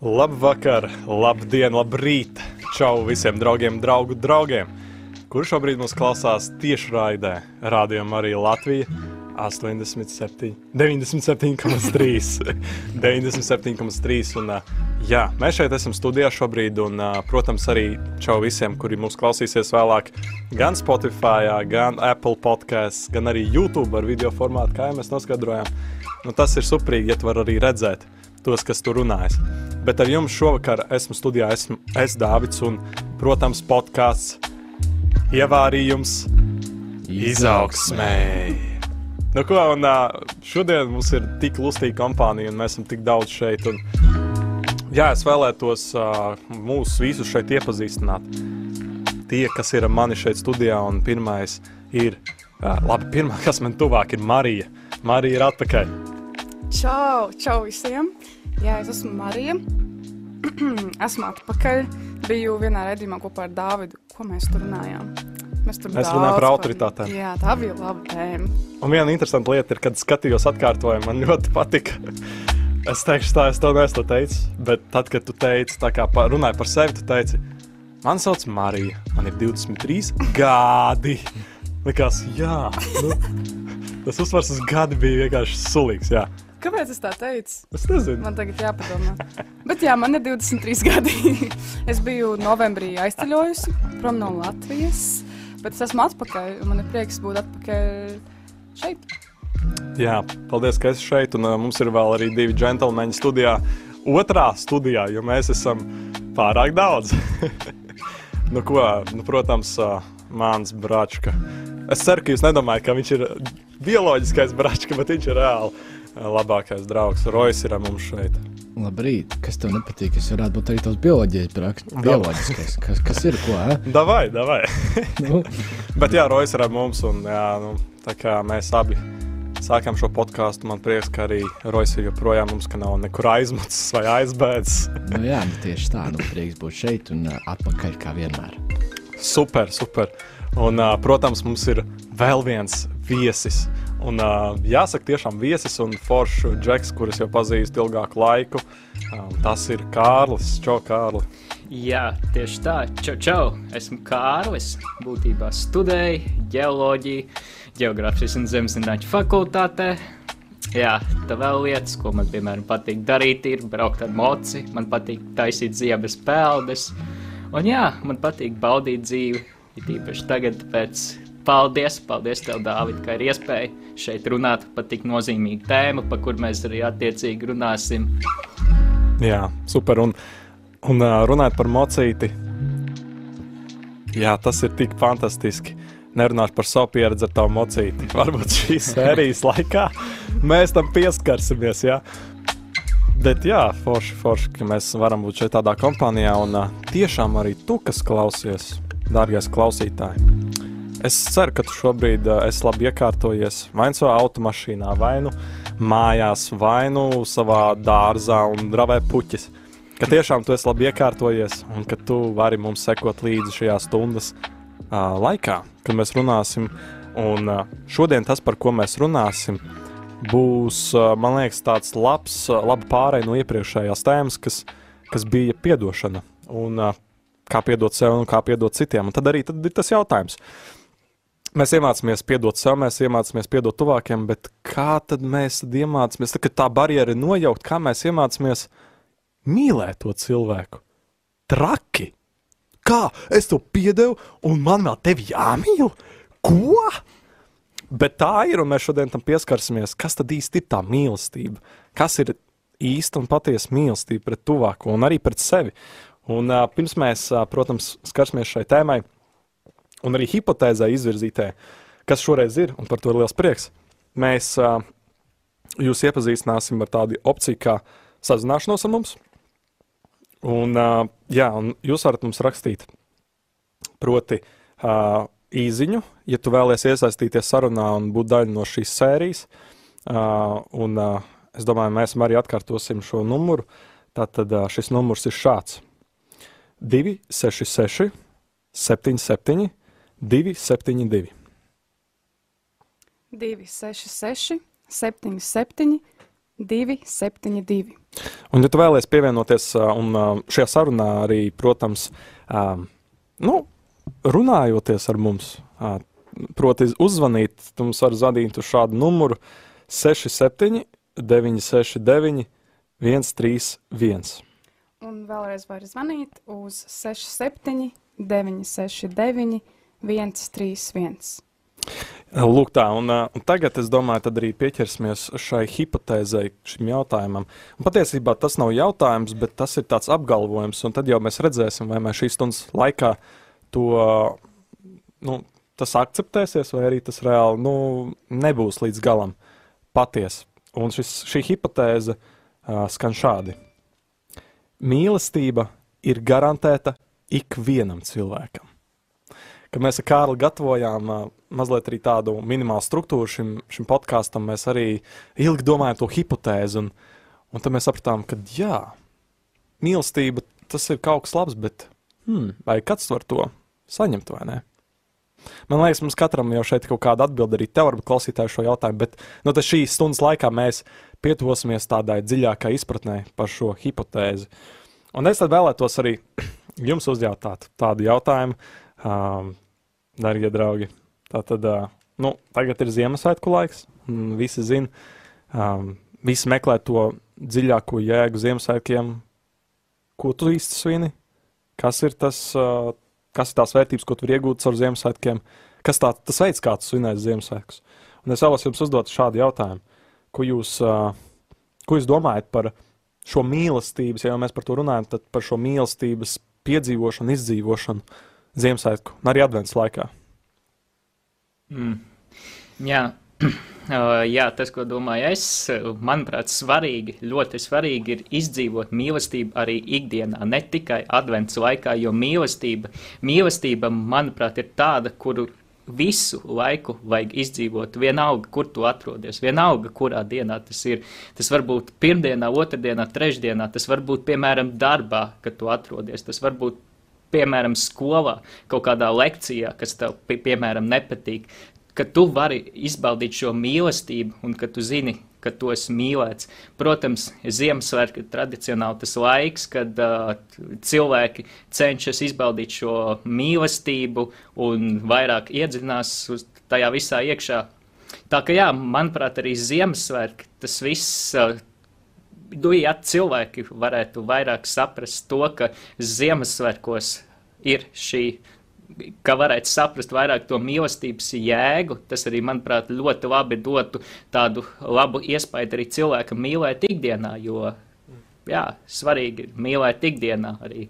Labvakar, labdien, labrīt! Čau visiem draugiem, draugu draugiem! Kurš šobrīd mūs klausās tiešraidē? Rādījumā arī Latvija 87, 97,3. 97,3. Un, jā, mēs šeit esam studijā šobrīd, un, protams, arī čau visiem, kuri mūs klausīsies vēlāk gan Spotify, gan Apple podkāstā, gan arī YouTube ar video formātu, kā jau mēs noskaidrojām. Nu, tas ir superīgi, ja tu vari arī redzēt tos, kas tur runājas. Bet ar jums šovakar esmu studijā, esmu es Dāvids un, protams, podkāsts ievārījums izaugsmēji. Nu, ko, un, šodien mums ir tik lustīga kompānija, un mēs esam tik daudz šeit. Un, jā, es vēlētos mūs visus šeit iepazīstināt. Tie, kas ir mani šeit studijā, un pirmais ir, labi, pirmā, kas man tuvāk, ir Marija. Marija ir atpakaļ. Čau, čau visiem! Jā, es esmu Marija. esmu atpakaļ. Biju vienā redzējumā kopā ar Dāvidu. Ko mēs tur runājām? Mēs tur runājam par autoritātēm. Jā, tā bija laba tēma. Un viena interesanta lieta ir, kad skatījos atkārtojumu, man ļoti patika. Es teikšu, tā, es tev neesmu to teicis, bet tad, kad tu teici, tā kā runāji par sevi, tu teici, man sauc Marija, man ir 23 gadi. Likās, jā, nu, tas uzsvars uz gadi bija vienkārši sulīgs. Jā. Kāpēc es tā teicu? Es nezinu. Man tagad jāpadomā. Bet jā, man ir 23 gadi. es biju novembrī aizceļojusi prom no Latvijas, bet es esmu atpakaļ. Man ir prieks būt atpakaļ šeit. Jā, paldies, ka esi šeit. Un, uh, mums ir vēl arī divi džentlmeņi studijā. Otrā studijā, jo mēs esam pārāk daudz. nu, ko, nu, protams, uh, mans bračka. Es ceru, ka jūs nedomājat, ka viņš ir bioloģiskais bračka, bet viņš ir reāli labākais draugs. Rojas ir ar mums šeit. Labrīt, kas tev nepatīk? Es varētu būt arī tavs. Bioloģiskais, kas, kas ir ko? Davai, davai. Nu, bet jā, Rojas ir ar mums. Un, jā, nu, tā kā mēs abi sākām šo podkāstu, man prieks, ka arī Rojas ir joprojām mums, ka nav nekur aizmucis vai aizbēdzis. nu, jā, nu, tieši tā. Nu, prieks būt šeit un atpakaļ kā vienmēr. Super, super. Un, protams, mums ir vēl viens viesis. Un, uh, jāsaka, tiešām viesis un foršs džeks, kurus jau pazīstu ilgāku laiku. Um, tas ir Kārlis. Čau, Kārli. Jā, tieši tā. Čau, čau. Esmu Kārlis. Būtībā studēju geoloģiju, geogrāfijas un zemesnīcas fakultātē. Jā, tā vēl lietas, ko man piemēram patīk darīt, ir braukt ar moci. Man patīk taisīt ziebes peldes. Un jā, man patīk baudīt dzīvi. Ir īpaši tagad, tāpēc paldies, paldies tev, Dāvid, ka ir iespēja šeit runāt par tik nozīmīgu tēmu, par kur mēs arī attiecīgi runāsim. Jā, super. Un, un runājot par mocīti, jā, tas ir tik fantastiski. Nerunāšu par savu pieredzi ar tavu mocīti. Varbūt šīs sērijas laikā mēs tam pieskarsimies. Jā. Bet jā, forši, forši, ka mēs varam būt šeit tādā kompānijā. Un tiešām arī tu, kas klausies, dārgais klausītāj. Es ceru, ka tu šobrīd uh, esi labi iekārtojies vai nu savā automašīnā, vai nu mājās, vai nu savā dārzā un dravē puķis. Ka tiešām tu esi labi iekārtojies un ka tu vari mums sekot līdzi šajā stundas uh, laikā, kad mēs runāsim. Un uh, šodien tas, par ko mēs runāsim, būs, uh, man liekas, tāds labs, uh, laba pārēj no iepriekšējās tēmas, kas, kas bija piedošana. Un uh, kā piedot sev un kā piedot citiem. Un tad arī tad ir tas jautājums. Mēs iemācāmies piedot sev, mēs iemācāmies piedot tuvākiem, bet kā tad mēs iemācāmies, kad tā barjera ir nojauta, kā mēs iemācāmies mīlēt to cilvēku? Traki! Kā es to piedevu, un man vēl tevi jāmīl? Ko? Bet tā ir, un mēs šodien tam pieskarsimies. Kas tad īsti ir tā mīlestība? Kas ir īsta un patiesa mīlestība pret tuvāko un arī pret sevi? Un, uh, pirms mēs, uh, protams, skarsimies šai tēmai, un arī hipotēzē izvirzītē, kas šoreiz ir, un par to ir liels prieks, mēs uh, jūs iepazīstināsim ar tādu opciju kā sazināšanos ar mums. Un, uh, jā, un jūs varat mums rakstīt, proti, uh, īziņu, ja tu vēlies iesaistīties sarunā un būt daļa no šīs sērijas. Uh, un, uh, es domāju, mēs arī atkārtosim šo numuru. Tātad uh, šis numurs ir šāds: 266, 77, 272. 266, 77, 272. Un, ja tu vēlies pievienoties un šajā sarunā arī, protams, nu, runājoties ar mums, proti, uzzvanīt, tu mums vari zvanīt uz šādu numuru 67 969 131. Un vēlreiz var zvanīt uz 67, 969, 131. Lūk, tā, un, un tagad es domāju, tad arī pieķersimies šai hipotēzei, šim jautājumam. Un patiesībā tas nav jautājums, bet tas ir tāds apgalvojums, un tad jau mēs redzēsim, vai mēs šīs stundas laikā to nu, tas akceptēsies, vai arī tas reāli nu, nebūs līdz galam patiesa. Un šis, šī hipotēze uh, skan šādi: Mīlestība ir garantēta ikvienam cilvēkam. Kad mēs ar Kārli gatavojām uh, mazliet arī tādu minimālu struktūru šim, šim podkāstam, mēs arī ilgi domājām to hipotēzi. Un, un tad mēs sapratām, ka jā, mīlestība tas ir kaut kas labs, bet hmm, vai kāds var to saņemt vai ne? Man liekas, mums katram jau šeit ir kaut kāda atbilde arī tev, varbūt klausītāju šo jautājumu, bet nu, tad šīs stundas laikā mēs pietuvosimies tādai dziļākai izpratnē par šo hipotēzi. Un es tad vēlētos arī jums uzjautāt tādu jautājumu, um, darbie draugi. Tā tad, uh, nu, tagad ir Ziemassvētku laiks, visi zina, um, visi meklē to dziļāko jēgu Ziemassvētkiem. Ko tu īsti svini? Kas ir tas? Uh, kas ir tās vērtības, ko tu vari iegūt caur Ziemassvētkiem, kas tā, tas veids, kā tu svinēsi Ziemassvētkus. Un es vēlos jums uzdot šādu jautājumu. Ko jūs, uh, ko jūs domājat par šo mīlestības, ja mēs par to runājam, tad par šo mīlestības piedzīvošanu, izdzīvošanu Ziemassvētku un arī Adventas laikā? Mm. Jā. Uh, jā, tas, ko domāju es, manuprāt, svarīgi, ļoti svarīgi ir izdzīvot mīlestību arī ikdienā, ne tikai advents laikā, jo mīlestība, mīlestība, manuprāt, ir tāda, kuru visu laiku vajag izdzīvot. Vienalga, kur tu atrodies, vienalga, kurā dienā tas ir. Tas var būt pirmdienā, otrdienā, trešdienā, tas var būt, piemēram, darbā, kad tu atrodies. Tas var būt, piemēram, skolā, kaut kādā lekcijā, kas tev, pie, piemēram, nepatīk. Ka tu vari izbaudīt šo mīlestību, un ka tu zini, ka tu esi mīlēts. Protams, Ziemassvētku tradicionāli tas laiks, kad uh, cilvēki cenšas izbaudīt šo mīlestību un vairāk iedzinās uz tajā visā iekšā. Tā kā jā, manuprāt, arī Ziemassvētki tas viss. Uh, Nu, ja cilvēki varētu vairāk saprast to, ka Ziemassvētkos ir šī ka varētu saprast vairāk to mīlestības jēgu. Tas arī, manuprāt, ļoti labi dotu tādu labu iespēju arī cilvēkam mīlēt ikdienā, jo jā, svarīgi ir mīlēt ikdienā arī.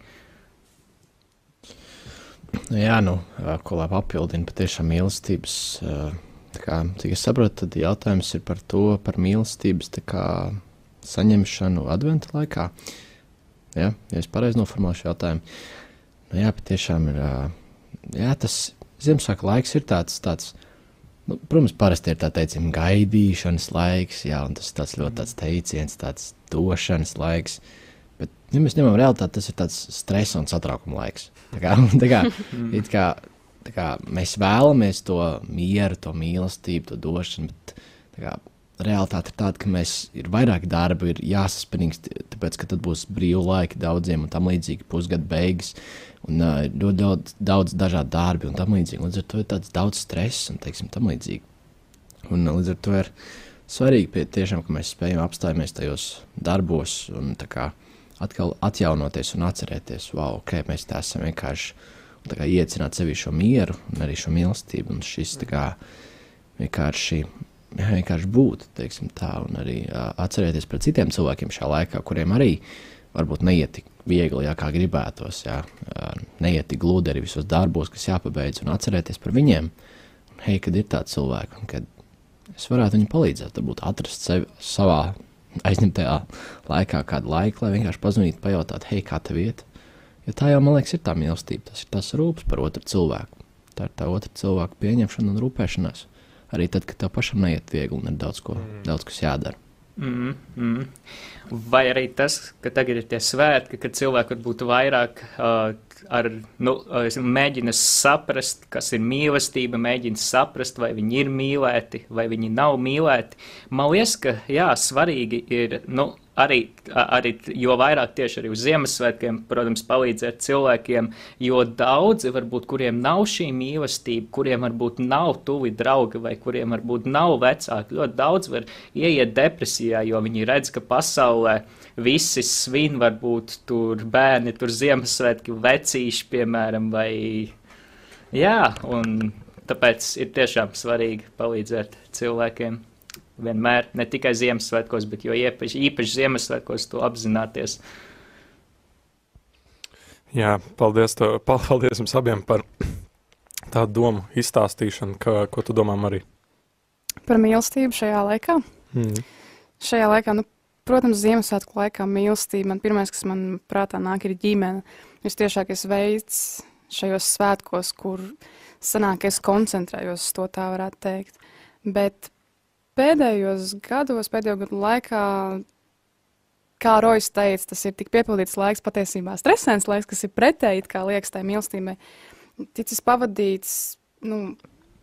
Jā, nu, ko lai papildina patiešām mīlestības. Kā, cik es saprotu, tad jautājums ir par to, par mīlestības kā, saņemšanu adventa laikā. Ja, ja es pareizi noformulēju šo jautājumu. Nu, jā, patiešām ir. Jā, tas Ziemassvētku laiks ir tāds, tāds nu, protams, parasti ir tā teicama gaidīšanas laiks, jā, un tas tāds ļoti tāds teiciens, tāds došanas laiks. Bet, ja mēs ņemam realitāti, tas ir tāds stresa un satraukuma laiks. Tā kā, tā kā, it kā, tā kā mēs vēlamies to mieru, to mīlestību, to došanu, bet kā, realitāte ir tāda, ka mēs ir vairāk darba, ir jāsaspringst, tāpēc, ka tad būs brīva laika daudziem un tam līdzīgi pusgada beigas. Un uh, ļoti daudz, daudz dažādu darbu un tam līdzīgi. Līdz ar to ir tāds daudz stresa un teiksim, tam līdzīgi. Un uh, līdz ar to ir svarīgi, pie, tiešām, ka mēs spējam apstāties tajos darbos un kā atkal atjaunoties un atcerēties, wow, ok, mēs tā esam vienkārši kā iecināt sevi šo mieru un arī šo mīlestību. Un šis kā vienkārši, vienkārši būt, teiksim tā, un arī atcerēties par citiem cilvēkiem šajā laikā, kuriem arī varbūt neiet tik viegli, jā, kā gribētos, jā, neiet tik gludi arī visos darbos, kas jāpabeidz, un atcerēties par viņiem. Un, hei, kad ir tāds cilvēks, un kad es varētu viņam palīdzēt, varbūt atrast sevi savā aizņemtajā laikā, kādu laiku, lai vienkārši pazvanītu, pajautāt, hei, kā tev iet. Jo tā jau, man liekas, ir tā mīlestība, tas ir tas rūpes par otru cilvēku. Tā ir tā otra cilvēka pieņemšana un rūpēšanās. Arī tad, kad tev pašam neiet viegli un ir daudz, ko, mm. daudz kas jādara. Mm, mm. Vai arī tas, ka tagad ir tie svētki, kad cilvēki varbūt vairāk uh, ar, nu, mēģina saprast, kas ir mīlestība, mēģina saprast, vai viņi ir mīlēti, vai viņi nav mīlēti. Man liekas, ka jā, svarīgi ir nu, arī, arī jo vairāk tieši arī uz Ziemassvētkiem, protams, palīdzēt cilvēkiem, jo daudzi varbūt, kuriem nav šī mīlestība, kuriem varbūt nav tuvi draugi vai kuriem varbūt nav vecāki, ļoti daudz var ieiet depresijā, jo viņi redz, ka pasaulē visi svin, varbūt tur bērni, tur Ziemassvētki vecīši, piemēram, vai jā, un tāpēc ir tiešām svarīgi palīdzēt cilvēkiem vienmēr, ne tikai Ziemassvētkos, bet jo īpaši, īpaši Ziemassvētkos to apzināties. Jā, paldies, to, paldies jums abiem par tādu domu izstāstīšanu, ka, ko tu domā arī. Par mīlestību šajā laikā? Mm. Šajā laikā, nu, protams, Ziemassvētku laikā mīlestība, man pirmais, kas man prātā nāk, ir ģimene. Vistiešākais veids šajos svētkos, kur sanāk, es koncentrējos uz to, tā varētu teikt. Bet pēdējos gados, pēdējo gadu laikā, kā Rojas teica, tas ir tik piepildīts laiks, patiesībā stresēns laiks, kas ir pretēji, kā liekas, tai mīlestībai. Ticis pavadīts, nu,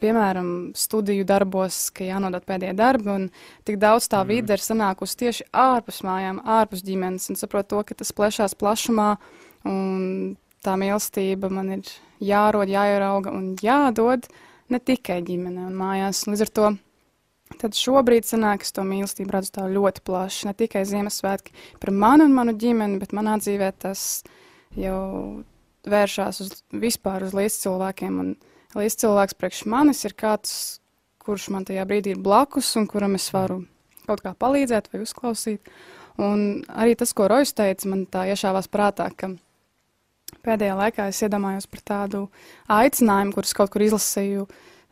piemēram, studiju darbos, ka jānodod pēdējie darbi, un tik daudz tā mm. vide ir sanākusi tieši ārpus mājām, ārpus ģimenes, un saprot to, ka tas plešās plašumā, un tā mīlestība man ir jārod, jāierauga un jādod ne tikai ģimenē un mājās. Līdz ar to Tad šobrīd sanāk, es to mīlestību redzu tā ļoti plaši. Ne tikai Ziemassvētki par mani un manu ģimeni, bet manā dzīvē tas jau vēršās uz vispār uz līdzcilvēkiem. Un līdzcilvēks priekš manis ir kāds, kurš man tajā brīdī ir blakus un kuram es varu kaut kā palīdzēt vai uzklausīt. Un arī tas, ko Rojas teica, man tā iešāvās prātā, ka pēdējā laikā es iedomājos par tādu aicinājumu, kurus kaut kur izlasīju,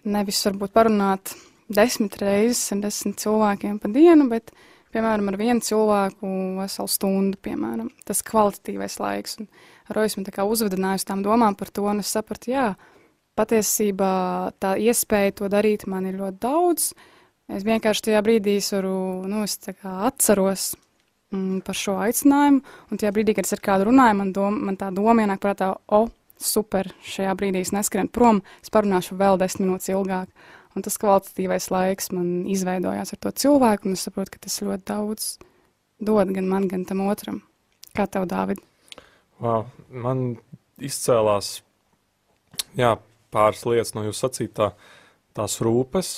nevis varbūt parunāt desmit reizes ar desmit cilvēkiem pa dienu, bet, piemēram, ar vienu cilvēku veselu stundu, piemēram, tas kvalitatīvais laiks. Un Rojas man tā kā uzvedinājusi tām domām par to, un es sapratu, jā, patiesībā tā iespēja to darīt man ir ļoti daudz. Es vienkārši tajā brīdī varu, nu, es tā kā atceros mm, par šo aicinājumu, un tajā brīdī, kad es ar kādu runāju, man, doma, man tā doma ienāk prātā, o, super, šajā brīdī es neskrienu prom, es parunāšu vēl desmit minūtes ilgāk. Un tas kvalitatīvais laiks man izveidojās ar to cilvēku, un es saprotu, ka tas ļoti daudz dod gan man, gan tam otram. Kā tev, Dāvid? Wow, man izcēlās jā, pāris lietas no jūsu sacītā, tās rūpes,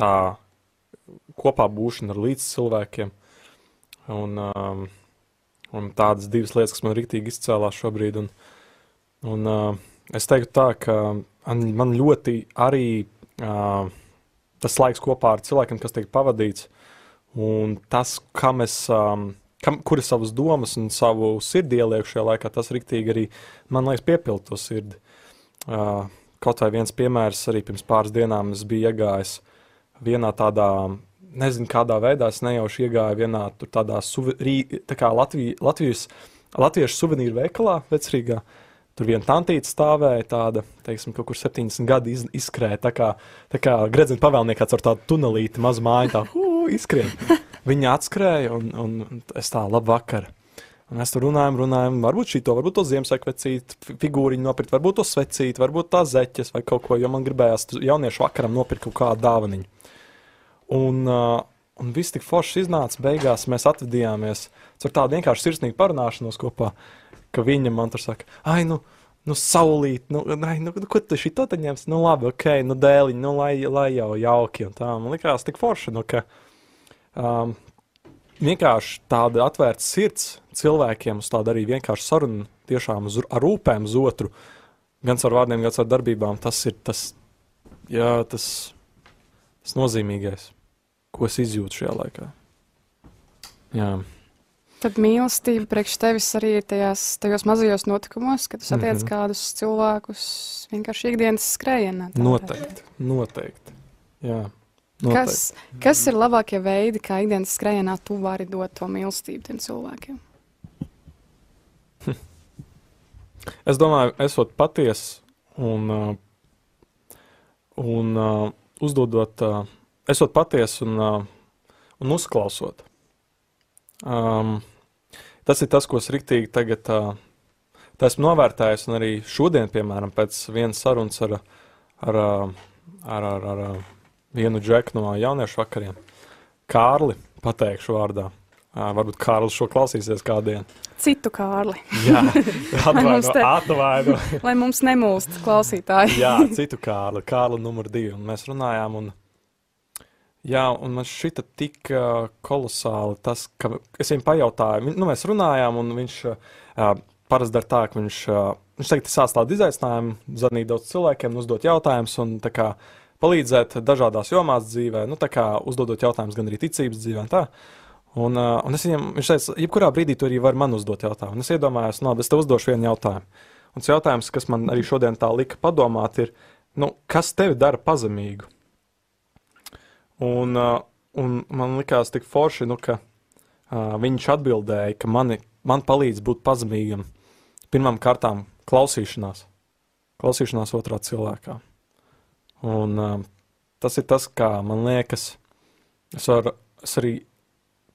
tā kopā būšana ar līdz cilvēkiem, un, um, un tādas divas lietas, kas man riktīgi izcēlās šobrīd. Un, un, uh, es teiktu tā, ka man, man ļoti arī tas laiks kopā ar cilvēkiem, kas tiek pavadīts, un tas, kam es, kam, kur es savas domas un savu sirdi ielieku šajā laikā, tas riktīgi arī, man liekas, piepild to sirdi. Kaut vai viens piemērs, arī pirms pāris dienām es biju iegājis vienā tādā, nezinu, kādā veidā es nejauši iegāju vienā tādā suverī, tā kā Latvijas, Latvijas, Latviešu suvenīru veikalā vecrīgā. Uh, Tur viena tantīte stāvēja, tāda, teiksim, kaut kur 70 gadi iz, izskrēja. Tā kā, tā kā gredzena pavēlniekā ar tādu tunelīti, mazu māju, tā uh, izskrien. Viņa atskrēja, un, un es tā, labi vakar. Un mēs tur runājam, runājam, varbūt šī to, varbūt to Ziemassvētku figūriņu nopirkt, varbūt to svecīt, varbūt tā zeķes vai kaut ko, jo man gribējās jauniešu vakaram nopirkt kaut kādu dāvaniņu. Un, uh, un viss tik forši iznāca, beigās mēs atvedījāmies ar tādu vienkārši sirsnīgu parunāšanos kopā. Uh, ka viņa man tur saka, ai, nu, nu saulīt, nu, ai, nu, nu ko tu šī to ņemsi? Nu, labi, ok, nu, dēliņ, nu, lai, lai jau jauki un tā. Man likās tik forši, nu, ka um, vienkārši tāda atvērta sirds cilvēkiem uz tādu arī vienkārši sarunu tiešām uz, ar rūpēm uz otru, gan ar vārdiem, gan ar darbībām, tas ir tas, jā, tas, tas nozīmīgais, ko es izjūtu šajā laikā. Jā. Tad mīlestība priekš tevis arī ir tajās, tajos mazajos notikumos, kad tu satiec mm -hmm. kādus cilvēkus vienkārši ikdienas skrējienā. Noteikti, noteikti. Jā, noteikti. Kas, kas ir labākie veidi, kā ikdienas skrējienā tu vari dot to mīlestību tiem cilvēkiem? Es domāju, esot patiesa un, uh, un uh, uzdodot, uh, esot patiesa un uh, un uzklausot. Um, tas ir tas, ko es riktīgi tagad uh, esmu novērtējis, un arī šodien, piemēram, pēc vienas sarunas ar, ar, ar, ar, ar, vienu džeku no jauniešu vakariem, Kārli, pateikšu vārdā. Varbūt Kārlis šo klausīsies kādien. Citu kārli. Jā, atvaino, te- atvaino. Lai mums nemūst klausītāji. Jā, citu Kārli, Kārli numur divi. Un mēs runājām, un, jā, un man šita tik kolosāli tas, ka es viņam pajautāju, nu, mēs runājām, un viņš uh, parasti dara tā, ka viņš, uh, viņš ir sāstlāt izaicinājumu, zvanīt daudz cilvēkiem, uzdot jautājumus un tā kā palīdzēt dažādās jomās dzīvē, nu, tā kā uzdodot jautājumus gan arī ticības dzīvē un tā. Un, uh, un es viņam, viņš teica, jebkurā brīdī tu arī vari man uzdot jautājumu. Un es iedomājos, no, es tev uzdošu vienu jautājumu. Un tas jautājums, kas man arī šodien tā lika padomāt, ir, nu, kas tevi dara pazemīgu? Un, un man likās tik forši, nu, ka viņš atbildēja, ka mani, man palīdz būt pazemīgam pirmām kārtām klausīšanās. Klausīšanās otrā cilvēkā. Un tas ir tas, kā man liekas, es, var, es arī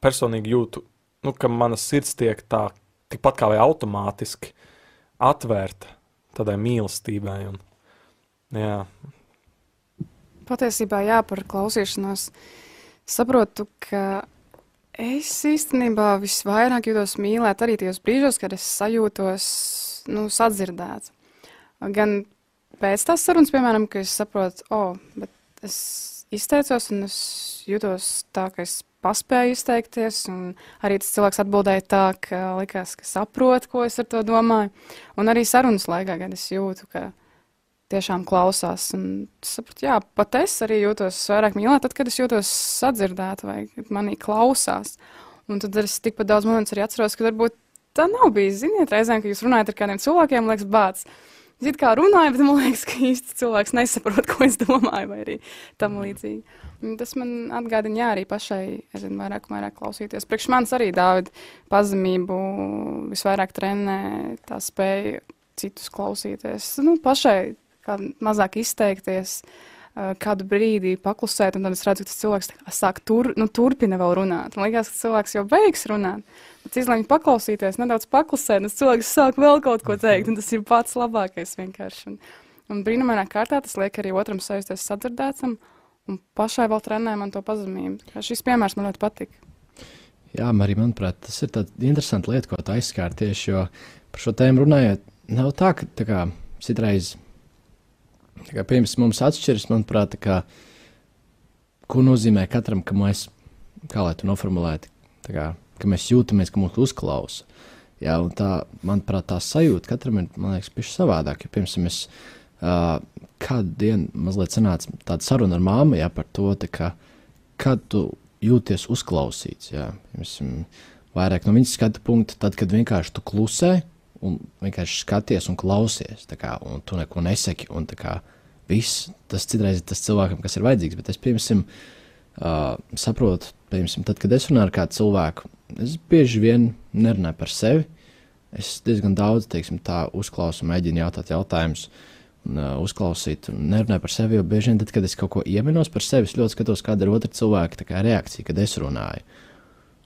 personīgi jūtu, nu, ka mana sirds tiek tā, tikpat kā vai automātiski atvērta tādai mīlestībai. Un, jā, Patiesībā, jā, par klausīšanos. Saprotu, ka es īstenībā visvairāk jūtos mīlēt arī tajos brīžos, kad es sajūtos nu, sadzirdēts. Gan pēc tās sarunas, piemēram, ka es saprotu, oh, bet es izteicos un es jūtos tā, ka es paspēju izteikties, un arī tas cilvēks atbildēja tā, ka likās, ka saprot, ko es ar to domāju. Un arī sarunas laikā, kad es jūtu, ka tiešām klausās. Un sapratu, jā, pat es arī jūtos vairāk mīlēt, tad, kad es jūtos sadzirdēta vai manī klausās. Un tad es tikpat daudz momentus arī atceros, ka varbūt tā nav bijis. Ziniet, reizēm, kad jūs runājat ar kādiem cilvēkiem, liekas, bācis. It kā runāju, bet man liekas, ka īsti cilvēks nesaprot, ko es domāju, vai arī tam līdzīgi. Un tas man atgādina, jā, arī pašai, es zinu, vairāk un vairāk klausīties. Priekš manis arī Dāvida pazemību visvairāk trenē tā spēja citus klausīties. Nu, pašai kā mazāk izteikties, kādu brīdi paklusēt, un tad es redzu, ka tas cilvēks tā sāk tur, nu, turpina vēl runāt. Man liekas, ka cilvēks jau beigs runāt. Bet izlēma paklausīties, nedaudz paklusēt, un cilvēks sāk vēl kaut ko teikt, un tas ir pats labākais vienkārši. Un, un brīnumainā kārtā tas liek arī otram sajusties sadzirdētam, un pašai vēl trenē man to pazemību. Šis piemērs man ļoti patīk. Jā, arī manuprāt, tas ir tāds interesants lieta, ko tu aizskāri tieši, jo par šo tēmu runājot, nav tā, ka tā kā, citreiz tā pirms mums atšķiras, manuprāt, kā, ko nozīmē katram, ka mēs, kā lai tu noformulētu, kā, ka mēs jūtamies, ka mūs uzklausa. Jā, tā, manuprāt, tā sajūta katram ir, pišķi savādāk, jo, piemēram, es uh, kādu dienu mazliet sanāca tāda saruna ar māmu, jā, par to, kā, kad tu jūties uzklausīts, jā, piemēram, vairāk no viņas skatu punkta, tad, kad vienkārši tu klusē un vienkārši skaties un klausies, kā, un tu neko nesaki, un kā viss, tas citreiz ir tas cilvēkam, kas ir vajadzīgs, bet es, piemēram, uh, saprotu, piemēram, tad, kad es runāju ar kādu cilvēku, es bieži vien nerunāju par sevi, es diezgan daudz, teiksim, tā uzklausu, mēģinu jautāt jautājumus, un uh, uzklausīt, un nerunāju par sevi, jo bieži vien, tad, kad es kaut ko ieminos par sevi, es ļoti skatos, kāda ir otra cilvēka kā, reakcija, kad es runāju.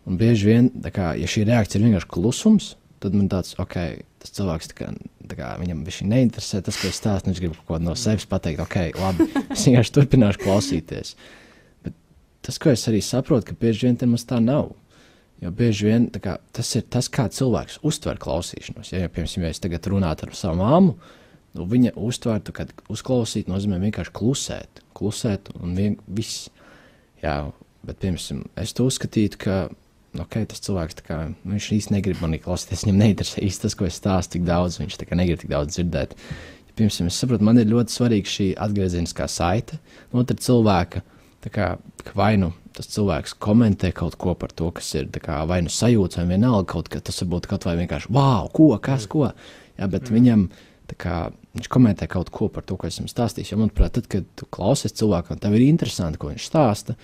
Un bieži vien, kā, ja šī reakcija ir vienkārši klusums, tad man tāds, ok, tas cilvēks, tā kā, tā kā, viņam viņš neinteresē tas, ko es stāstu, viņš grib kaut ko no sevis pateikt, ok, labi, es vienkārši turpināšu klausīties. Bet tas, ko es arī saprotu, ka bieži vien tas tā nav. Jo bieži vien kā, tas ir tas, kā cilvēks uztver klausīšanos. Ja, ja piemēram, ja es tagad runātu ar savu māmu, nu, viņa uztvertu, ka uzklausīt nozīmē vienkārši klusēt, klusēt un vien, viss. Jā, bet, piemēram, es to uzskatītu, ka okay, tas cilvēks kā, viņš īstenībā negrib manī klausīties. Viņam neinteresē īsti tas, ko es stāstu, tik daudz. Viņš negrib tik daudz dzirdēt. Ja, piemēram, es saprotu, man ir ļoti svarīga šī atgriezeniskā saite no otra cilvēka. Kā, vai nu tas cilvēks komentē kaut ko par to, kas ir kā, vai nu sajūta, vai vienalga kaut kas, tas varbūt kaut vai vienkārši wow, ko, kas, ko. Jā, bet mm. viņam kā, viņš komentē kaut ko par to, ko esmu stāstījis. Jo, manuprāt, tad, kad tu klausies cilvēkam, tev ir interesanti, ko viņš stāsta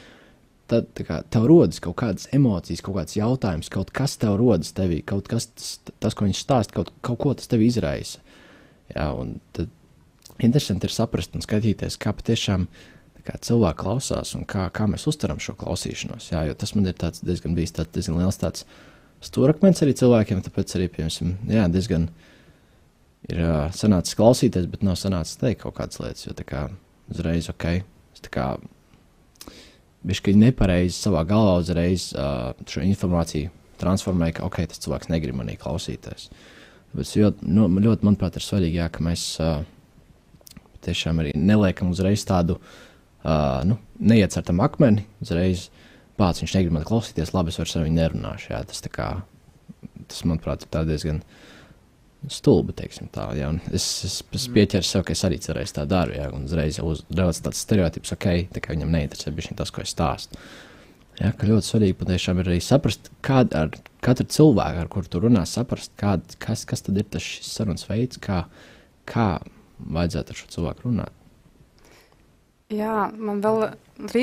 tad kā, tev rodas kaut kādas emocijas, kaut kāds jautājums, kaut kas tev rodas tevī, kaut kas, tas, tas ko viņš stāsta, kaut, kaut ko tas tev izraisa. Jā, un tad interesanti ir saprast un skatīties, kā patiešām kā cilvēki klausās un kā, kā mēs uztveram šo klausīšanos. Jā, jo tas man ir tāds diezgan bijis tāds diezgan liels tāds stūrakmens arī cilvēkiem, tāpēc arī, piemēram, jā, diezgan ir uh, sanācis klausīties, bet nav sanācis teikt kaut kādas lietas, jo tā kā uzreiz, ok, es tā kā bišķi nepareizi savā galvā uzreiz uh, šo informāciju transformēju, ka ok, tas cilvēks negrib manī klausīties. Bet ļoti, nu, ļoti manuprāt, ir svarīgi, jā, ka mēs uh, tiešām arī neliekam uzreiz tādu uh, nu, neiecertam akmeni. Uzreiz pats viņš negrib man klausīties, labi, es vairs ar viņu nerunāšu. Jā, tas, kā, tas, manuprāt, ir diezgan stulbi. Tā, jā, es, es, es mm. pieķeru sev, ka es arī cerēju tā daru. Jā, un uzreiz uzreiz tāds stereotips, ok, tā kā viņam neinteresē tas, ko es stāstu. Jā, ka ļoti svarīgi patiešām ir arī saprast, kāda ar katru cilvēku, ar kuru tu runā, saprast, kād, kas, kas tad ir tas sarunas veids, kā, kā vajadzētu ar šo cilvēku runāt. Jā, man vēl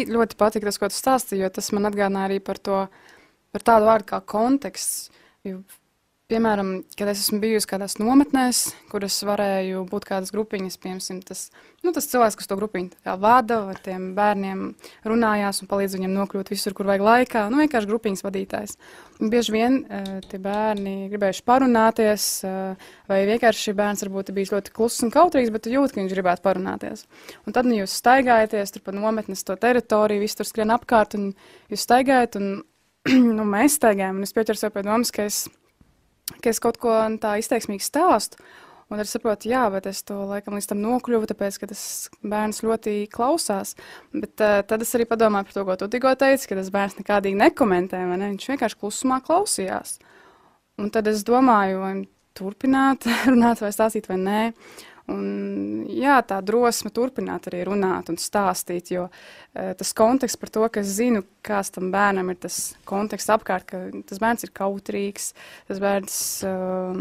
ļoti patīk tas, ko tu stāstīji, jo tas man atgādināja arī par to, par tādu vārdu kā konteksts. Jo Piemēram, kad es esmu bijusi kādās nometnēs, kuras varēju būt kādas grupiņas, piemēram, tas, nu, tas cilvēks, kas to grupiņu vada, ar tiem bērniem runājās un palīdz viņiem nokļūt visur, kur vajag laikā. Nu, vienkārši grupiņas vadītājs. Un bieži vien uh, tie bērni gribējuši parunāties, uh, vai vienkārši bērns varbūt bijis ļoti kluss un kautrīgs, bet jūt, ka viņš gribētu parunāties. Un tad nu, jūs staigājaties tur pa nometnes to teritoriju, viss tur skrien apkārt, un jūs staigājat, un nu, mēs staigājam, un es pieķeru sev pie domas, ka es ka es kaut ko tā izteiksmīgi stāstu. Un es saprotu, jā, bet es to laikam līdz tam nokļuvu, tāpēc, ka tas bērns ļoti klausās. Bet uh, tad es arī padomāju par to, ko tu tikko teici, ka tas bērns nekādīgi nekomentē, vai ne? Viņš vienkārši klusumā klausījās. Un tad es domāju, vai turpināt runāt vai stāstīt vai nē. Un, jā, tā drosme turpināt arī runāt un stāstīt, jo uh, tas konteksts par to, ka es zinu, kāds tam bērnam ir tas konteksts apkārt, ka tas bērns ir kautrīgs, tas bērns uh,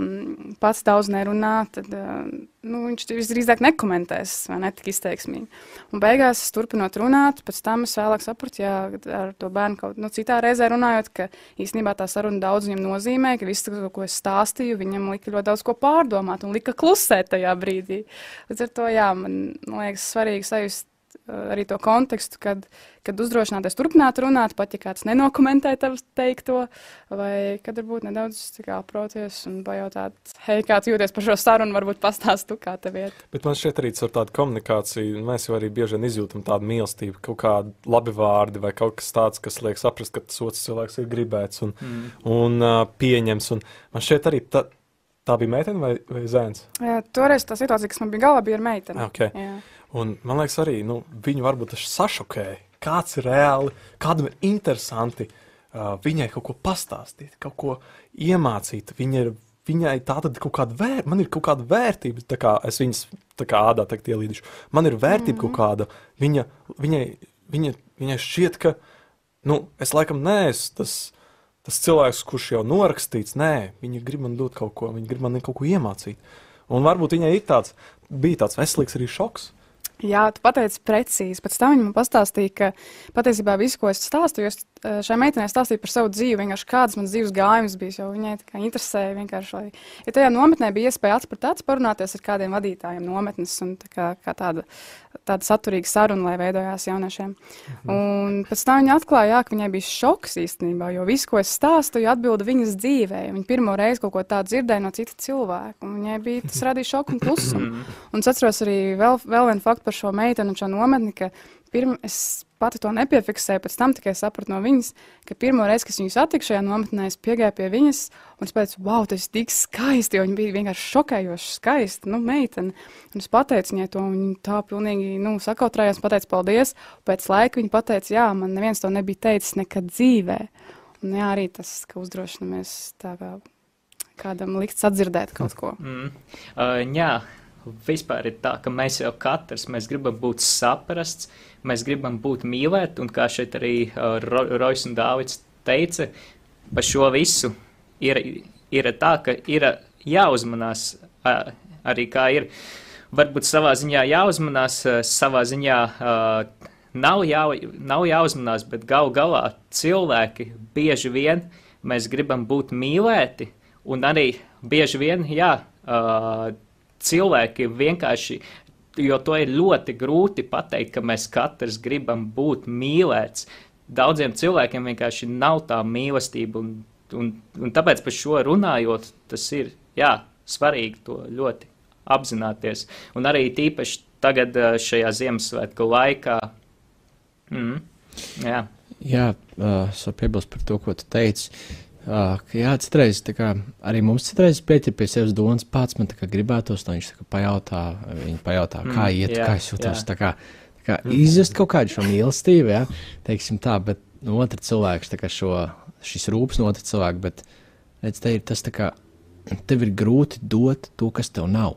pats daudz nerunā, tad uh, nu, viņš visdrīzāk nekomentēs vai ne tik izteiksmīgi. Un beigās, turpinot runāt, pēc tam es vēlāk sapratu, jā, ar to bērnu kaut nu, citā reizē runājot, ka īstenībā tā saruna daudz viņam nozīmē, ka viss, ko es stāstīju, viņam lika ļoti daudz ko pārdomāt un lika klusēt tajā brīdī. Līdz ar to, jā, man, liekas, svarīgi sajust arī to kontekstu, kad, kad uzdrošināties turpināt runāt, pat ja kāds nenokomentē tavu teikto, vai kad varbūt nedaudz aproties un pajautāt, hei, kā tu jūties par šo sarunu, varbūt pastāstu, kā tev iet. Bet man šķiet arī ar tādu komunikāciju, mēs jau arī bieži vien izjūtam tādu mīlestību, kaut kādi labi vārdi vai kaut kas tāds, kas liek saprast, ka tas otrs cilvēks ir gribēts un, mm. un uh, pieņems. Un man šķiet arī tā, Tā bija meitene vai, vai zēns? Jā, toreiz tā situācija, kas man bija galvā, bija ar meiteni. Okay. Jā. Un man liekas, arī nu, viņu varbūt tas sašokēja. Kāds ir reāli, kādam ir interesanti uh, viņai kaut ko pastāstīt, kaut ko iemācīt. Viņa ir, viņai tā tad kaut kāda vērtība, man ir kaut kāda vērtība, tā kā es viņas tā kā ādā tagad ielīdušu. Man ir vērtība mm -hmm. kaut kāda, viņa, viņai, viņa, viņai šķiet, ka, nu, es laikam neesmu tas tas cilvēks, kurš jau norakstīts, nē, viņi grib man dot kaut ko, viņi grib man kaut ko iemācīt. Un varbūt viņai ir tāds, bija tāds veselīgs arī šoks. Jā, tu pateici precīzi. Pēc tam viņa man pastāstīja, ka patiesībā viss, ko es stāstu, jo es šai meitenei stāstīja par savu dzīvi, vienkārši kādas manas dzīves gājumas bija. Viņai tā interesēja vienkārši, lai. Ja tajā nometnē bija iespēja acis pret acis parunāties ar kādiem vadītājiem nometnes un tā kā, kā tāda, tāda saturīga saruna, lai veidojās jauniešiem. Mhm. Un pēc tam viņa atklāja, jā, ka viņai bija šoks īstenībā, jo viss, ko es stāstīju, atbilda viņas dzīvē. Viņa pirmo reizi kaut ko tādu dzirdēja no cita cilvēka, un viņai bija tas radīja šoku un klusumu. Mhm. un es atceros arī vēl, vēl vienu faktu par šo meiteni un šo nometni, ka pirm, es pati to nepiefiksēju, pēc tam tikai sapratu no viņas, ka pirmo reizi, kad viņu satiku šajā nometnē, es piegāju pie viņas un es teicu, wow, tas ir tik skaisti, jo viņa bija vienkārši šokējoši skaista, nu, meitene. Un es pateicu viņai to, un viņa tā pilnīgi, nu, sakautrājās, pateica paldies, pēc laika viņa pateica, jā, man neviens to nebija teicis nekad dzīvē. Un jā, arī tas, ka uzdrošinamies tā kā kādam likt sadzirdēt kaut ko. Mm. Uh, jā, vispār ir tā, ka mēs jau katrs mēs gribam būt saprasts, mēs gribam būt mīlēti, un kā šeit arī uh, Rojas un Dāvids teica, par šo visu ir, ir tā, ka ir jāuzmanās uh, arī kā ir. Varbūt savā ziņā jāuzmanās, uh, savā ziņā uh, nav, jā, nav jāuzmanās, bet gal galā cilvēki bieži vien mēs gribam būt mīlēti, un arī bieži vien, jā, uh, cilvēki vienkārši jo to ir ļoti grūti pateikt, ka mēs katrs gribam būt mīlēts. Daudziem cilvēkiem vienkārši nav tā mīlestība, un, un, un tāpēc par šo runājot, tas ir jā, svarīgi to ļoti apzināties. Un arī tīpaši tagad šajā Ziemassvētku laikā. Mm, jā. Jā, uh, es varu piebilst par to, ko tu teici. Uh, jā, citreiz kā, arī mums citreiz pieķer pie sevis domas, pats man gribētos, lai viņš kā, pajautā, pajautā, kā mm, iet, jā, kā es jūtos. Tā kā, tā kā mm. izjust kaut kādu šo mīlestību, ja, teiksim tā, bet no otra cilvēks, kā šo, šis rūps no otra cilvēka, bet redz, te ir tas kā, tev ir grūti dot to, kas tev nav.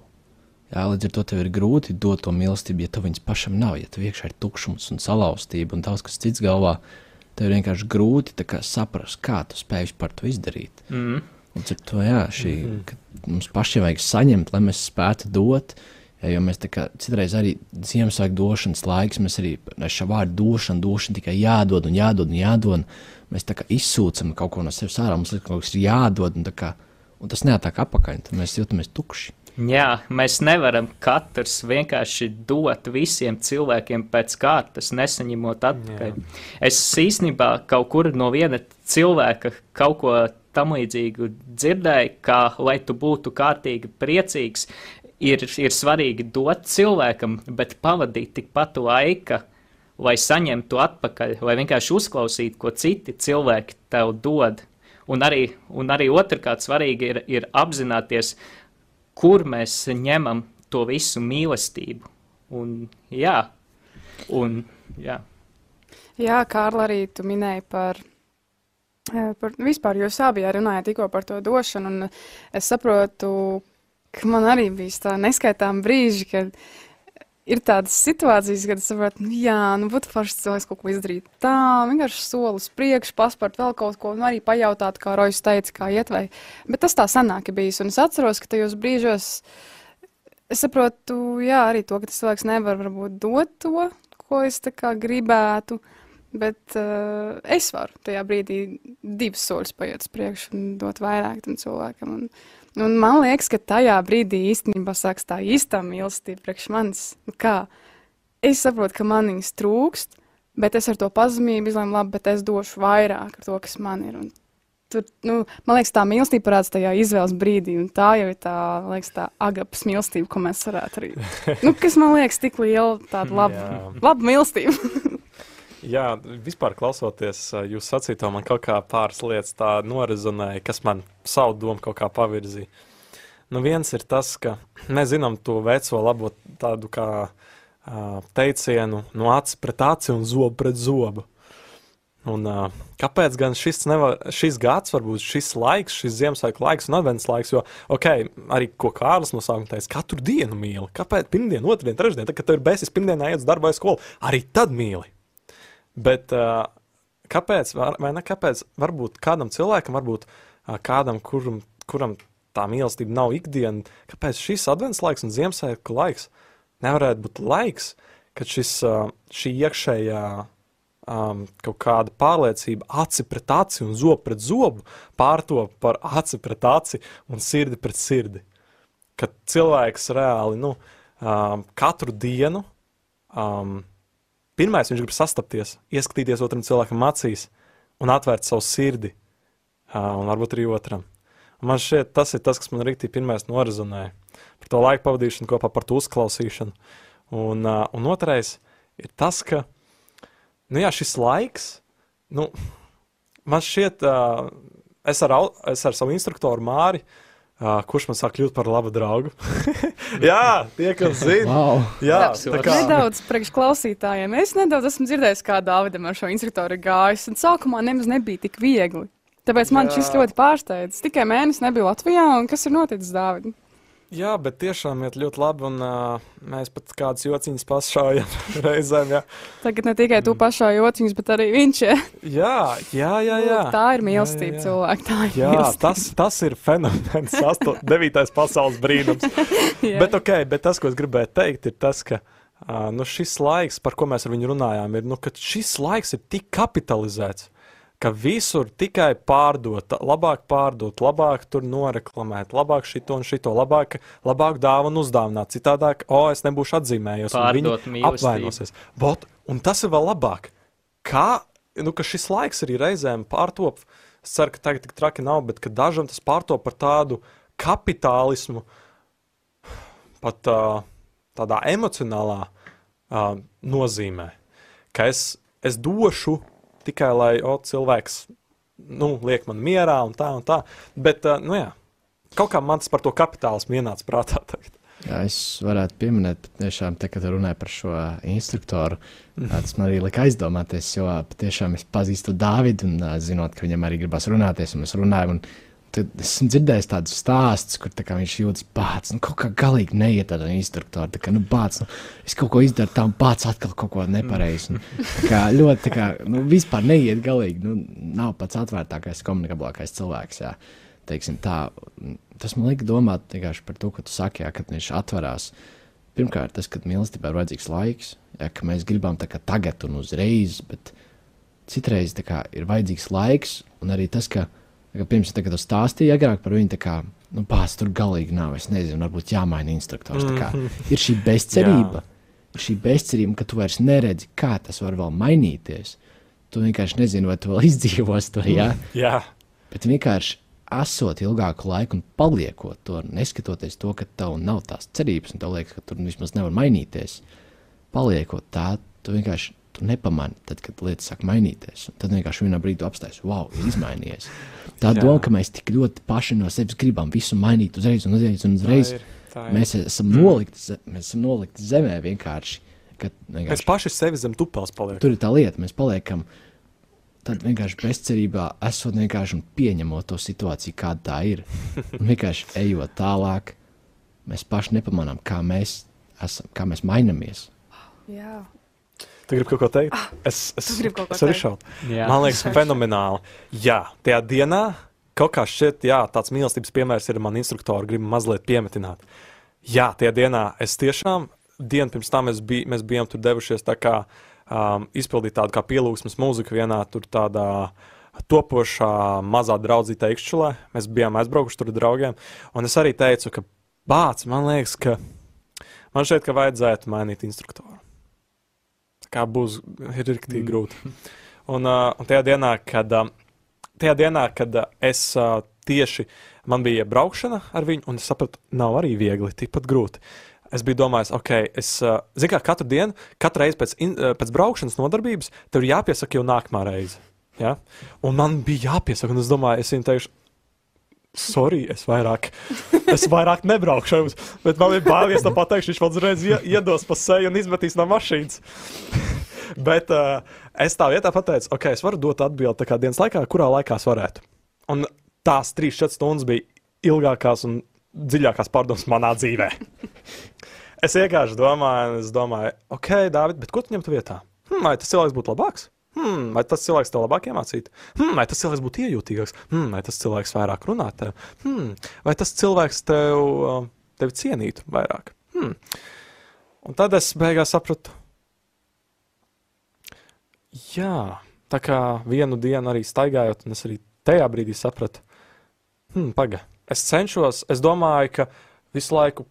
Jā, līdz ar to tev ir grūti dot to mīlestību, ja tev viņas pašam nav, ja tev iekšā ir tukšums un salauztība un daudz kas cits galvā. Uh, tev ir vienkārši grūti kā, saprast, kā tu spēj par to izdarīt. Mm. Un ar to jā, šī, mm -hmm. mums pašiem vajag saņemt, lai mēs spētu dot. Ja, jo mēs kā, citreiz arī Ziemassvētku došanas laiks, mēs arī šo vārdu došanu, došanu tikai jādod un jādod un jādod. Mēs tā kā izsūcam kaut ko no sevis ārā, mums liekas, ka kaut kas ir jādod, un, kā, un tas neatāk apakaļ, tad mēs jūtamies tukši. Jā, mēs nevaram katrs vienkārši dot visiem cilvēkiem pēc kārtas, nesaņemot atpakaļ. Jā. Es īstenībā kaut kur no viena cilvēka kaut ko tam līdzīgu dzirdēju, ka, lai tu būtu kārtīgi priecīgs, ir, ir svarīgi dot cilvēkam, bet pavadīt tikpat laika, lai saņemtu atpakaļ, vai vienkārši uzklausīt, ko citi cilvēki tev dod. Un arī, un arī otrkārt svarīgi ir, ir apzināties, uh, kur mēs ņemam to visu mīlestību. Un, jā, un, jā. jā Kārla, arī tu minēji par, eh, par vispār, jūs abi runājāt tikko par to došanu, un es saprotu, ka man arī bija tā neskaitām brīži, kad ir tādas situācijas, kad es saprotu, nu, jā, nu, būtu forši cilvēks kaut ko izdarīt. Tā, vienkārši solis priekš, paspart vēl kaut ko, un arī pajautāt, kā Rojas teica, kā iet vai. Bet tas tā sanāk bijis, un es atceros, ka tajos brīžos es saprotu, jā, arī to, ka tas cilvēks nevar varbūt dot to, ko es tā kā gribētu. Bet uh, es varu tajā brīdī divus soļus paiet uz priekšu un dot vairāk tam cilvēkam. Un, Un man liekas, ka tajā brīdī īstenībā sāks tā īstā mīlestība priekš manis. Nu kā es saprotu, ka man viņas trūkst, bet es ar to pazemību izlēmu, labi, bet es došu vairāk ar to, kas man ir. Un tur, nu, man liekas, tā mīlestība parādās tajā izvēles brīdī, un tā jau ir tā, liekas, tā agapas mīlestība, ko mēs varētu arī. nu, kas man liekas tik liela, tāda laba, laba mīlestība. Jā, vispār klausoties jūs sacīto, man kaut kā pāris lietas tā norizonēja, kas man savu domu kaut kā pavirzīja. Nu, viens ir tas, ka mēs zinām to veco labo tādu kā uh, teicienu no acis pret aci un zobu pret zobu. Un, uh, kāpēc gan šis, nevar, šis gads, varbūt šis laiks, šis Ziemassvētku laiks un advents laiks, jo, ok, arī ko Kārlis no sākuma teica, katru dienu mīli. Kāpēc pirmdien, otrdien, trešdien, tad, kad tev ir beigas pirmdienā iet uz darbu vai skolu, arī tad mīli. Bet uh, kāpēc, vai ne kāpēc, varbūt kādam cilvēkam, varbūt uh, kādam, kuram, kuram tā mīlestība nav ikdiena, kāpēc šis advents laiks un Ziemassvētku laiks nevarētu būt laiks, kad šis, uh, šī iekšējā um, kaut kāda pārliecība, aci pret aci un zobu pret zobu, pārtop par aci pret aci un sirdi pret sirdi. Kad cilvēks reāli nu, um, katru dienu um, Pirmais, viņš grib sastapties, ieskatīties otram cilvēkam acīs un atvērt savu sirdi, un varbūt arī otram. Un man šķiet, tas ir tas, kas man rīktī pirmais norizonēja par to laiku pavadīšanu kopā par to uzklausīšanu. Un, un otrais ir tas, ka, nu jā, šis laiks, nu, man šķiet, es, ar, es ar savu instruktoru Māri uh, Uh, kurš man sāk kļūt par labu draugu? jā, tie, kas zina. Wow. Jā, tā kā nedaudz priekšklausītājiem. Es nedaudz esmu dzirdējis, kā Dāvidam ar šo instruktoru gājis. Un sākumā nemaz nebija tik viegli. Tāpēc man jā. šis ļoti pārsteidz. Tikai mēnesis nebija Latvijā, un kas ir noticis Dāvidam? Jā, bet tiešām iet ļoti labi, un uh, mēs pat kādas jociņas pašaujam reizēm. Jā. Tagad ne tikai tu pašauj jociņas, bet arī viņš. Ja? Jā, jā, jā. jā. Tā ir mīlestība cilvēka. Tā ir jā, mīlestība. tas, tas ir fenomens, asto, devītais pasaules brīnums. bet, okay, bet tas, ko es gribēju teikt, ir tas, ka uh, nu, šis laiks, par ko mēs ar viņu runājām, ir, nu, ka šis laiks ir tik kapitalizēts. Ka visur tikai pārdot, labāk pārdot, labāk tur noreklamēt, labāk šito un šito, labāk, labāk dāvanu uzdāvināt. Citādāk, o, es nebūšu atzīmējies, un viņi Pārdot apvainosies. Bot, un tas ir vēl labāk. Kā, nu, ka šis laiks arī reizēm pārtop, es ceru, ka tagad tik traki nav, bet ka dažam tas pārtop par tādu kapitālismu, pat uh, tādā emocionālā uh, nozīmē, ka es, es došu tikai, lai o, cilvēks nu, liek man mierā un tā un tā. Bet, uh, nu jā, kaut kā man tas par to kapitālismu ienāca prātā tagad. Jā, es varētu pieminēt, tiešām, te, kad runāju par šo instruktoru, tas man arī lika aizdomāties, jo patiešām es pazīstu Dāvidu, un zinot, ka viņam arī gribas runāties, un mēs runājam. Un Tad esmu dzirdējis tādus stāstus, kur tā viņš jūtas bācis. Nu, kaut kā galīgi neiet tādā instruktorā. Tā kā, nu, bācis, nu, es kaut ko izdaru, tā un bācis atkal kaut ko nepareizi. Nu, tā kā ļoti, tā kā, nu, vispār neiet galīgi. Nu, nav pats atvērtākais, komunikablākais cilvēks. Jā. Teiksim, tā, tas man lika domāt par to, ka tu saki, jā, kad viņš atverās. Pirmkārt, tas, ka mīlestībā ir vajadzīgs laiks, jā, ka mēs gribam tā kā tagad un uzreiz, bet citreiz kā ir vajadzīgs laiks, un arī tas, ka, kā pirms tam, kad tu stāstīji agrāk par viņu, tā kā, nu, pās tur galīgi nav, es nezinu, varbūt jāmaina instruktors. Kā ir šī bezcerība, ir šī bezcerība, ka tu vairs neredzi, kā tas var vēl mainīties. Tu vienkārši nezini, vai tu vēl izdzīvos to, jā. Jā, Bet vienkārši esot ilgāku laiku un paliekot to, neskatoties to, ka tev nav tās cerības, un tev liekas, ka tur vismaz nevar mainīties. Paliekot tā, tu vienkārši tu nepamani, tad, kad lietas sāk mainīties. Un tad vienkārši vienā brīdī apstājas, wow, ir izmainījies. Tā doma, ka mēs tik ļoti paši no sevis gribam visu mainīt uzreiz un uzreiz un uzreiz. ir, tā ir. Mēs esam nolikti, ze- mēs esam nolikti zemē vienkārši. kad mēs vienkārši paši sevi zem tupels paliekam. Tur ir tā lieta, mēs paliekam tad vienkārši bezcerībā, esot vienkārši un pieņemot to situāciju, kāda tā ir. Un vienkārši ejot tālāk, mēs paši nepamanām, kā mēs, esam, kā mēs mainamies. Jā. Tu gribi kaut ko teikt? Es, es, kaut ko es arī teikt? šaubu. Man liekas, fenomenāli. Jā, tajā dienā kaut kā šķiet, jā, tāds mīlestības piemērs ir man instruktori, gribu mazliet piemetināt. Jā, tajā dienā es tiešām, dienu pirms tam mēs, bij, mēs bijām tur devušies tā kā um, izpildīt tādu kā pielūgsmes mūziku vienā tur tādā topošā mazā draudzītā ikšķulē. Mēs bijām aizbraukuši tur ar draugiem, un es arī teicu, ka bāc, man liekas, ka man šķiet, ka vajadzētu mainīt instruktoru. Kā būs, rīktīgi grūti. Un, uh, un tajā dienā, kad, uh, tajā dienā, kad uh, es uh, tieši man bija braukšana ar viņu, un es sapratu, nav arī viegli, tikpat grūti. Es biju domājis, ok, es uh, zinu, kā katru dienu, katru reizi pēc, in, pēc braukšanas nodarbības, tev ir jāpiesaka jau nākamā reize. Ja? Un man bija jāpiesaka, un es domāju, es viņam teikšu, sorry, es vairāk, es vairāk nebraukšu ar jums, bet man ir bail, ja pateikšu, viņš man uzreiz ie- iedos pa seju un izmetīs no mašīnas. bet uh, es tā vietā pateicu, ok, es varu dot atbildi tā kā dienas laikā, kurā laikā es varētu. Un tās 3-4 stundas bija ilgākās un dziļākās pārdomas manā dzīvē. es vienkārši domāju, es domāju, ok, Dārvid, bet ko tu ņemtu vietā? Hmm, vai tas cilvēks būtu labāks? Hmm, vai tas cilvēks tev labāk iemācītu? Hmm, vai tas cilvēks būtu iejūtīgāks? Hmm, vai tas cilvēks vairāk runātu? Hmm, vai tas cilvēks tev, uh, tevi cienītu vairāk? Hmm. Un tad es beigās sapratu, jā, tā kā vienu dienu arī staigājot, un es arī tajā brīdī sapratu, hmm, pagaidi. Es cenšos, es domāju, ka visu laiku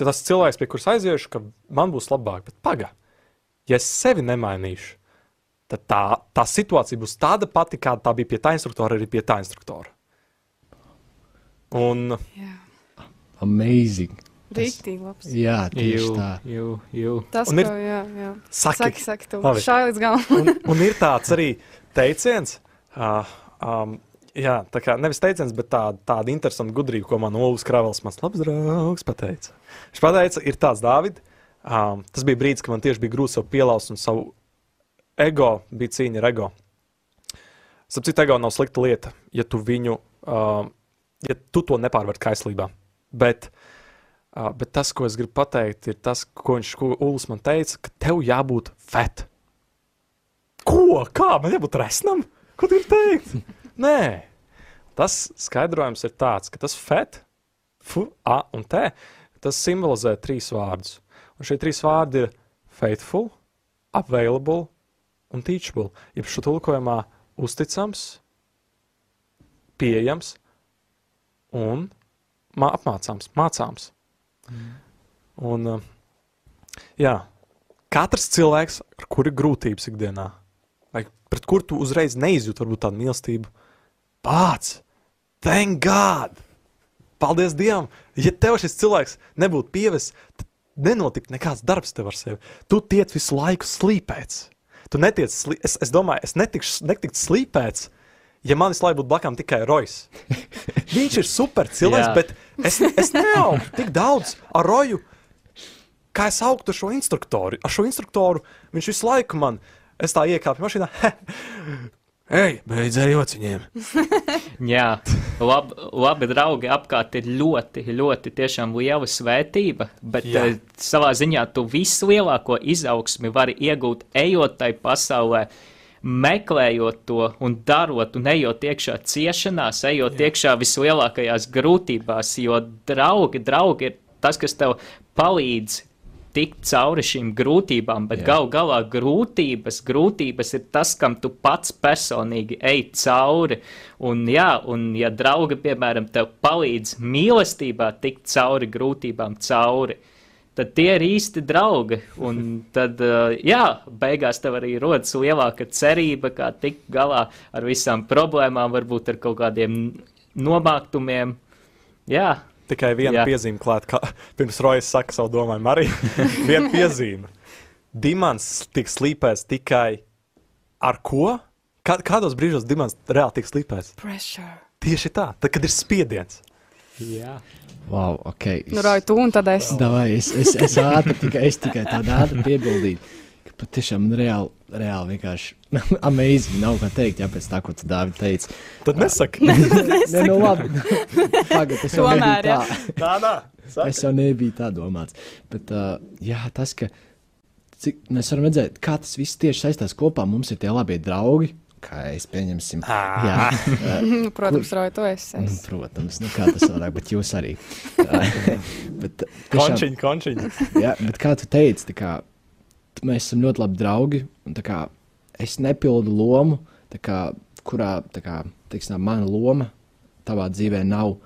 tas cilvēks, pie kuras aiziešu, ka man būs labāk, bet pagaidi. Ja es sevi nemainīšu, tad tā, tā situācija būs tāda pati, kāda tā bija pie tā instruktora, arī pie tā instruktora. Un Jā. Amazing! Rīktīgi labs. Jā, tieši Jū, tā. jū, jū. Tas, Un ko, ir- jā, jā. saki, Saki, saki, tu. Labi. Šā līdz galam. un, un ir tāds arī teiciens, uh, um, jā, tā kā nevis teiciens, bet tā, tāda interesanta gudrība, ko man Olas Kravels, mans labs draugs, pateica. Viņš pateica, ir tāds Dāvid, um, tas bija brīdis, kad man tieši bija grūti sev pielaust un savu ego, bija cīņa ar ego. Sapratu, ego nav slikta lieta, ja tu viņu, um, ja tu to nepārvar kaislībā. Bet, uh, bet tas, ko es gribu pateikt, ir tas, ko viņš, ko Ulas man teica, ka tev jābūt fet. Ko? Kā? Man jābūt resnam? Ko tu gribi teikt? Nē. Tas skaidrojums ir tāds, ka tas fet, fu, a un t, tas simbolizē trīs vārdus. Un šie trīs vārdi ir faithful, available un teachable. Jeb šo tulkojumā uzticams, pieejams un mā, apmācāms, mācāms. Mm. Un, uh, jā, katrs cilvēks, ar kuru ir grūtības ikdienā, vai pret kuru tu uzreiz neizjūti varbūt tādu mīlestību, pats, thank God! Paldies Dievam! Ja tev šis cilvēks nebūtu pievests, tad nenotiktu nekāds darbs tev ar sevi. Tu tiec visu laiku slīpēts. Tu netiec, es, es domāju, es netikšu, netiktu slīpēts, ja man visu laiku būtu blakām tikai Rojas. Viņš ir super cilvēks, bet es, es neaugstu tik daudz ar Roju, kā es augtu ar šo instruktoru. Ar šo instruktoru viņš visu laiku man, es tā iekāpu mašīnā, Ej, beidz ar jociņiem! Jā, lab, labi draugi apkārt ir ļoti, ļoti tiešām liela svētība, bet Jā. uh, savā ziņā tu vislielāko izaugsmi vari iegūt ejot tai pasaulē, meklējot to un darot un ejot iekšā ciešanās, ejot Jā. iekšā vislielākajās grūtībās, jo draugi, draugi ir tas, kas tev palīdz tikt cauri šīm grūtībām, bet gal galā grūtības, grūtības ir tas, kam tu pats personīgi ej cauri. Un, jā, un ja draugi, piemēram, tev palīdz mīlestībā tikt cauri grūtībām, cauri, tad tie ir īsti draugi. Un tad, jā, beigās tev arī rodas lielāka cerība, kā tikt galā ar visām problēmām, varbūt ar kaut kādiem nomāktumiem. Jā, Tikai viena Jā. piezīme klāt, kā pirms Rojas saka savu domājumu. Arī viena piezīme. Dimants tiek slīpēts tikai ar ko? Kā, kādos brīžos dimants reāli tiek slīpēts? Pressure. Tieši tā, tad, kad ir spiediens. jā. Wow, ok. Nu, Roja, tu un tad es. Davai, es, es, es ātri tikai, es tikai tādu ātri piebildīju, ka patiešām reāli, reāli vienkārši amazing, nav ko teikt, jā, pēc tā, ko tu Dāvi teici. Tad nesaki. Nē, nu labi, pagad, es jau Tomēr, jā. tā. Nā, nā. Es jau nebiju tā domāts. Bet, uh, jā, tas, ka cik, mēs varam redzēt, kā tas viss tieši saistās kopā. Mums ir tie labie draugi, kā es pieņemsim. Jā, uh, Nu, Protams, Roja, tu esi. nu, Es. protams, nu, kā tas varētu būt jūs arī. bet, tiešām- Končiņi, končiņi. Jā, bet kā tu teici, tā kā, mēs esam ļoti labi draugi. un Kā, es nepildu lomu, kā, kurā kā, teiksim, mana loma tavā dzīvē nav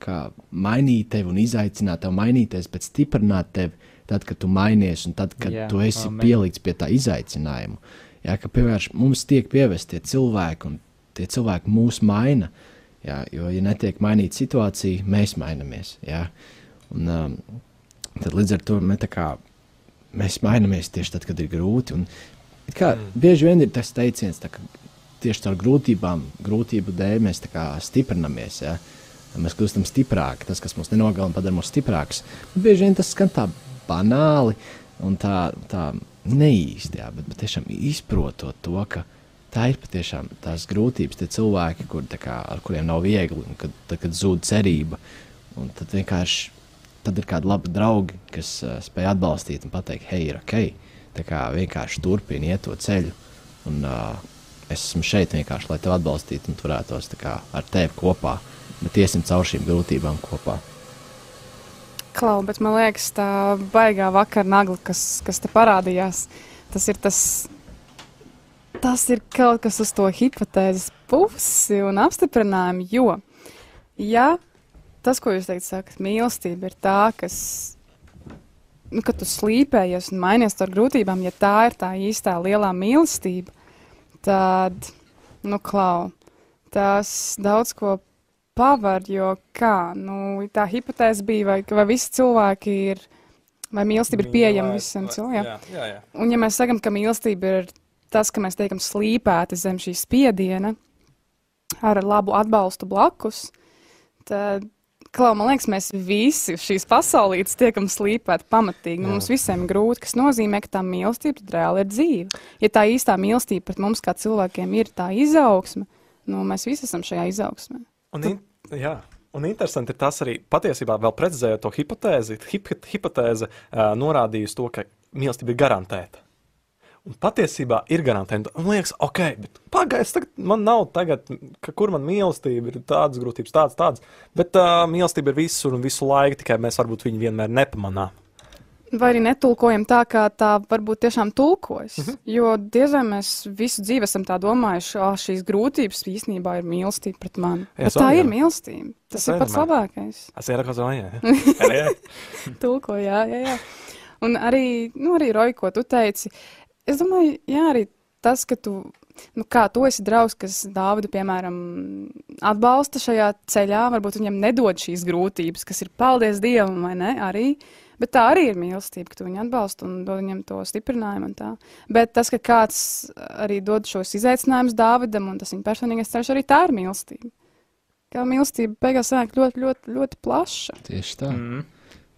kā, mainīt tevi un izaicināt tevi mainīties, bet stiprināt tevi tad, kad tu mainies un tad, kad Jā, tu esi amen. pielikts pie tā izaicinājuma. Jā, ka piemēram mums tiek pievesti tie cilvēki, un tie cilvēki mūs maina. Jā, jo, ja netiek mainīta situācija, mēs mainamies. Jā. Un, um, tad līdz ar to mēs, tā kā, mēs mainamies tieši tad, kad ir grūti. Un, kā, mm. Bieži vien ir tas teiciens, ka tieši caur grūtībām, grūtību dēļ mēs stiprinamies. Jā. Mēs kļūstam stiprāki. Tas, kas mūs nenogalina, padara mūs stiprākus. Bet Bieži vien tas skan tā banāli un tā, tā neīsti, jā, bet patiešām izprotot to, ka tā ir patiešām tās grūtības, tie cilvēki, kur, kā, ar kuriem nav viegli, un kad, tad, kad zūd cerība. Un tad vienkārši tad ir kādi labi draugi, kas uh, spēj atbalstīt un pateikt, hei, ir ok. Tā kā vienkārši turpini iet to ceļu. Un, uh, es esmu šeit vienkārši, lai tevi atbalstītu un turētos kā, ar tevi kopā. Bet iesim cauri šīm grūtībām kopā. Klau, bet man liekas, tā baigā vakar nagla, kas, kas te parādījās, tas ir tas. Tas ir kaut kas uz to hipotēzes pusi un apstiprinājumu, jo, ja tas, ko jūs teikt, sakat, mīlestība ir tā, kas, nu, kad tu slīpējies un mainies ar grūtībām, ja tā ir tā īstā lielā mīlestība, tad, nu, klau, tas daudz ko pavar, jo kā, nu, tā hipotēze bija, vai, vai visi cilvēki ir, vai mīlestība ir pieejama visiem cilvēkiem. Jā, jā, jā. Un ja mēs sakam, ka mīlestība ir tas, ka mēs tiekam slīpēti zem šī spiediena ar labu atbalstu blakus, tad, klau, man liekas, mēs visi šīs pasaulītes tiekam slīpēti pamatīgi. Nu, Jā. mums visiem grūti, kas nozīmē, ka tā mīlestība reāli ir dzīva. Ja tā īstā mīlestība pret mums kā cilvēkiem ir tā izaugsme, nu, mēs visi esam šajā izaugsmē. Un, in, jā. Un interesanti ir tas arī patiesībā vēl precizējot to hipotēzi. Hip, hipotēze uh, norādījusi to, ka mīlestība ir garantēta. Un patiesībā ir garantēta. Man liekas, ok, bet pagaidi, man nav tagad, ka, kur man mīlestība ir tādas grūtības, tādas, tādas. Bet uh, mīlestība ir visur un visu laiku, tikai mēs varbūt viņu vienmēr nepamanām. Vai arī netulkojam tā, kā tā varbūt tiešām tulkojas. Mhm. Jo diez vai mēs visu dzīvi esam tā domājuši, ka šīs grūtības īstenībā ir mīlestība pret mani. Jā, tā jā. ir mīlestība. Tas Tas ir pats labākais. Así era cosa mía. ¿eh? Tulko, jā, jā, jā. Un arī, nu, arī Roja, ko tu teici, es domāju, jā, arī tas, ka tu, nu, kā tu esi draugs, kas Dāvidu, piemēram, atbalsta šajā ceļā, varbūt viņam nedod šīs grūtības, kas ir paldies Dievam, vai ne, arī, bet tā arī ir mīlestība, ka tu viņu atbalsti un dod viņam to stiprinājumu un tā. Bet tas, ka kāds arī dod šos izaicinājumus Dāvidam un tas viņa personīgais ceļš, arī tā ir mīlestība. Kā mīlestība beigās sanāk ļoti, ļoti, ļoti plaša. Tieši tā. Mm.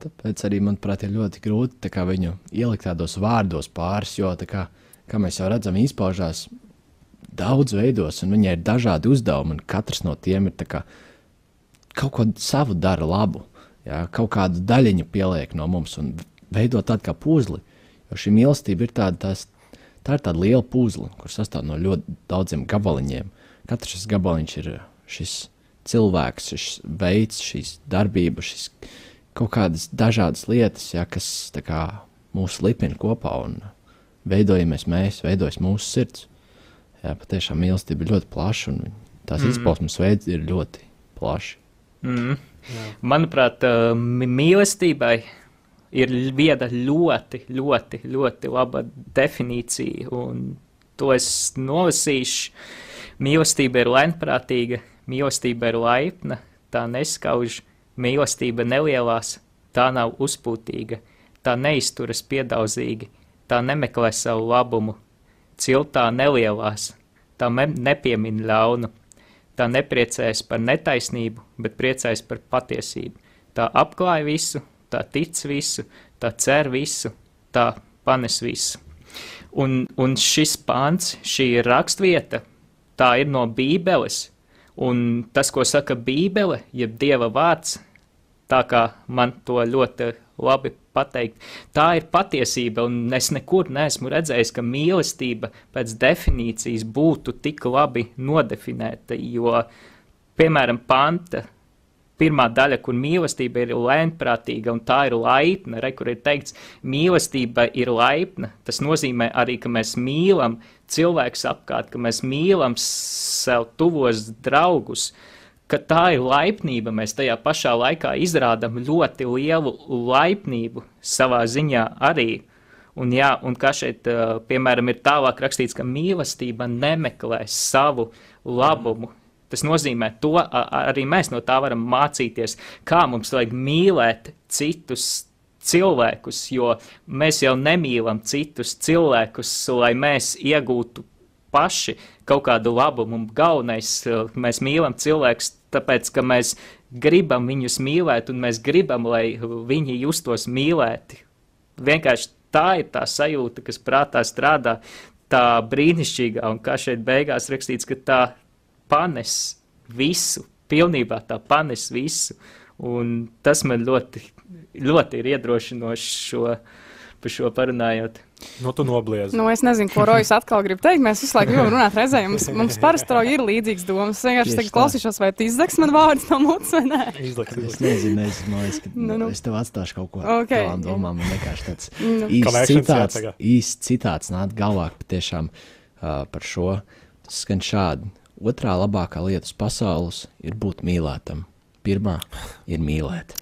Tāpēc arī, manuprāt, ir ļoti grūti viņu ielikt tādos vārdos pāris, jo, kā, kā mēs jau redzam, izpaužās daudz veidos, un viņai ir dažādi uzdevumi, un katrs no tiem ir kā, kaut ko savu dara labu. Jā, kaut kādu daļiņu pieliek no mums un veido tādu kā puzli. Jo šī mīlestība ir tāda, tās, tā ir tāda liela puzle, kur sastāv no ļoti daudziem gabaliņiem. Katrs šis gabaliņš ir šis cilvēks, šis veids, šīs darbības, šis kaut kādas dažādas lietas, ja, kas kā, mūs lipina kopā un veidojamies mēs, veidojas mūsu sirds. Jā, patiešām mīlestība ir ļoti plaša un tās mm. izpausmes veids ir ļoti plaši. Mm. Manuprāt, ā, mi- mīlestībai ir viena ļoti, ļoti, ļoti laba definīcija, un to es nolasīšu. Mīlestība ir lēnprātīga, mīlestība ir laipna, tā neskauž, mīlestība nelielās, tā nav uzpūtīga, tā neizturas piedaudzīgi, tā nemeklē savu labumu, ciltā nelielās, tā nepiemin ļaunu. Tā nepriecājas par netaisnību, bet priecājas par patiesību. Tā apklāj visu, tā tic visu, tā cer visu, tā panes visu. Un, un šis pāns, šī ir rakstvieta, tā ir no Bībeles. Un tas, ko saka Bībele, jeb Dieva vārds, tā kā man to ļoti labi pateikt, tā ir patiesība. Un es nekur neesmu redzējis, ka mīlestība pēc definīcijas būtu tik labi nodefinēta. Jo, piemēram, panta. Pirmā daļa, kur mīlestība ir lēnprātīga un tā ir laipna, re, kur ir teikts, mīlestība ir laipna. Tas nozīmē arī, ka mēs mīlam cilvēkus apkārt, ka mēs mīlam sev tuvos draugus, ka tā ir laipnība. Mēs tajā pašā laikā izrādām ļoti lielu laipnību savā ziņā arī. Un, jā, un kā šeit, piemēram, ir tālāk rakstīts, ka mīlestība nemeklē savu labumu. Tas nozīmē, to arī mēs no tā varam mācīties, kā mums vajag mīlēt citus cilvēkus, jo mēs jau nemīlam citus cilvēkus, lai mēs iegūtu paši kaut kādu labumu. Galvenais, eh, mēs mīlam cilvēkus, tāpēc, ka mēs gribam viņus mīlēt, un mēs gribam, lai viņi justos mīlēti. Vienkārši tā ir tā sajūta, kas prātā strādā, tā brīnišķīgā, un kā šeit beigās rakstīts, ka tā panes visu, pilnībā tā panes visu. Un tas man ļoti, ļoti ir iedrošinoši šo, par šo parunājot. Nu, tu nobliezi. Nu, es nezinu, ko Rojas atkal grib teikt. Mēs visu laiku gribam runāt reizē. Mums, mums parasti ir līdzīgas domas. Es vienkārši tagad klausīšos, vai tu izdegs man vārdus no mutes vai nē. Izliks, Es nezinu, es, man liekas, ka Nu, nu, es tev atstāšu kaut ko Ok. okay. tādām domām. Man vienkārši tāds Nu. īsts citāts, īsts citāts nāk galvā patiešām uh, par šo. Tas skan šādi. Otrā labākā lieta uz pasaules ir būt mīlētam. Pirmā ir mīlēt.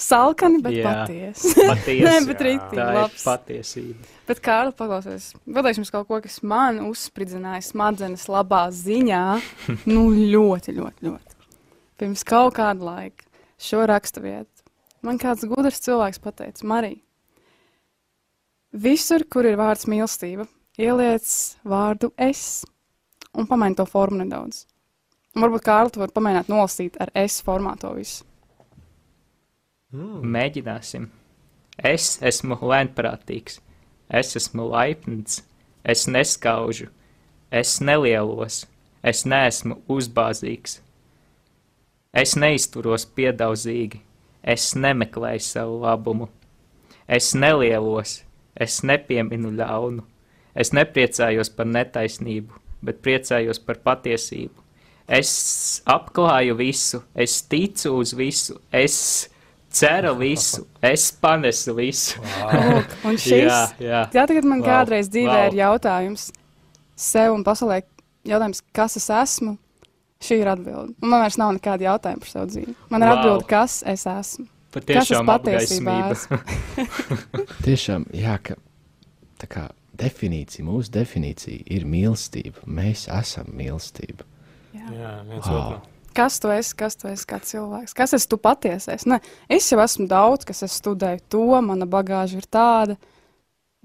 Salkani, bet Jā. patiesi. Patiesi, Nē, bet rītīgi tā ir labs. patiesība. Bet, Kārli, paklausies, vadīšu jums kaut ko, kas man uzspridzināja smadzenes labā ziņā. Nu, ļoti, ļoti, ļoti. Pirms kaut kāda laika šo rakstu vietu. Man kāds gudrs cilvēks pateica, Marija, visur, kur ir vārds mīlestība, ieliec vārdu es un pamaini to formu nedaudz. Un varbūt Kārli, tu vari pamēģināt nolasīt ar es formā to visu. Mm. Mēģināsim. Es esmu lēnprātīgs, es esmu laipns, es neskaužu, es nelielos, es neesmu uzbāzīgs. Es neizturos piedaudzīgi, es nemeklēju savu labumu. Es nelielos, es nepieminu ļaunu, es nepriecājos par netaisnību, bet priecājos par patiesību. Es apklāju visu, es ticu uz visu, es cera visu, es panesu visu. Lūk, un šis, jā, jā. jā, tagad man Wow, kādreiz dzīvē wow. ir jautājums sev un pasaulē, jautājums, kas es esmu. Šī ir atbilde. Un Man vairs nav nekāda jautājuma par savu dzīvi. Man ir Wow. atbilde, kas es esmu. Patiešām patiesībā apgaismība. Tiešām, jā, ka tā kā definīcija, mūsu definīcija ir mīlestība. Mēs esam mīlestība. Jā, viens Wow. otru. Kas tu esi, kas tu esi kā cilvēks? Kas esi tu patiesais? Ne, es jau esmu daudz, kas es studēju to, mana bagāža ir tāda,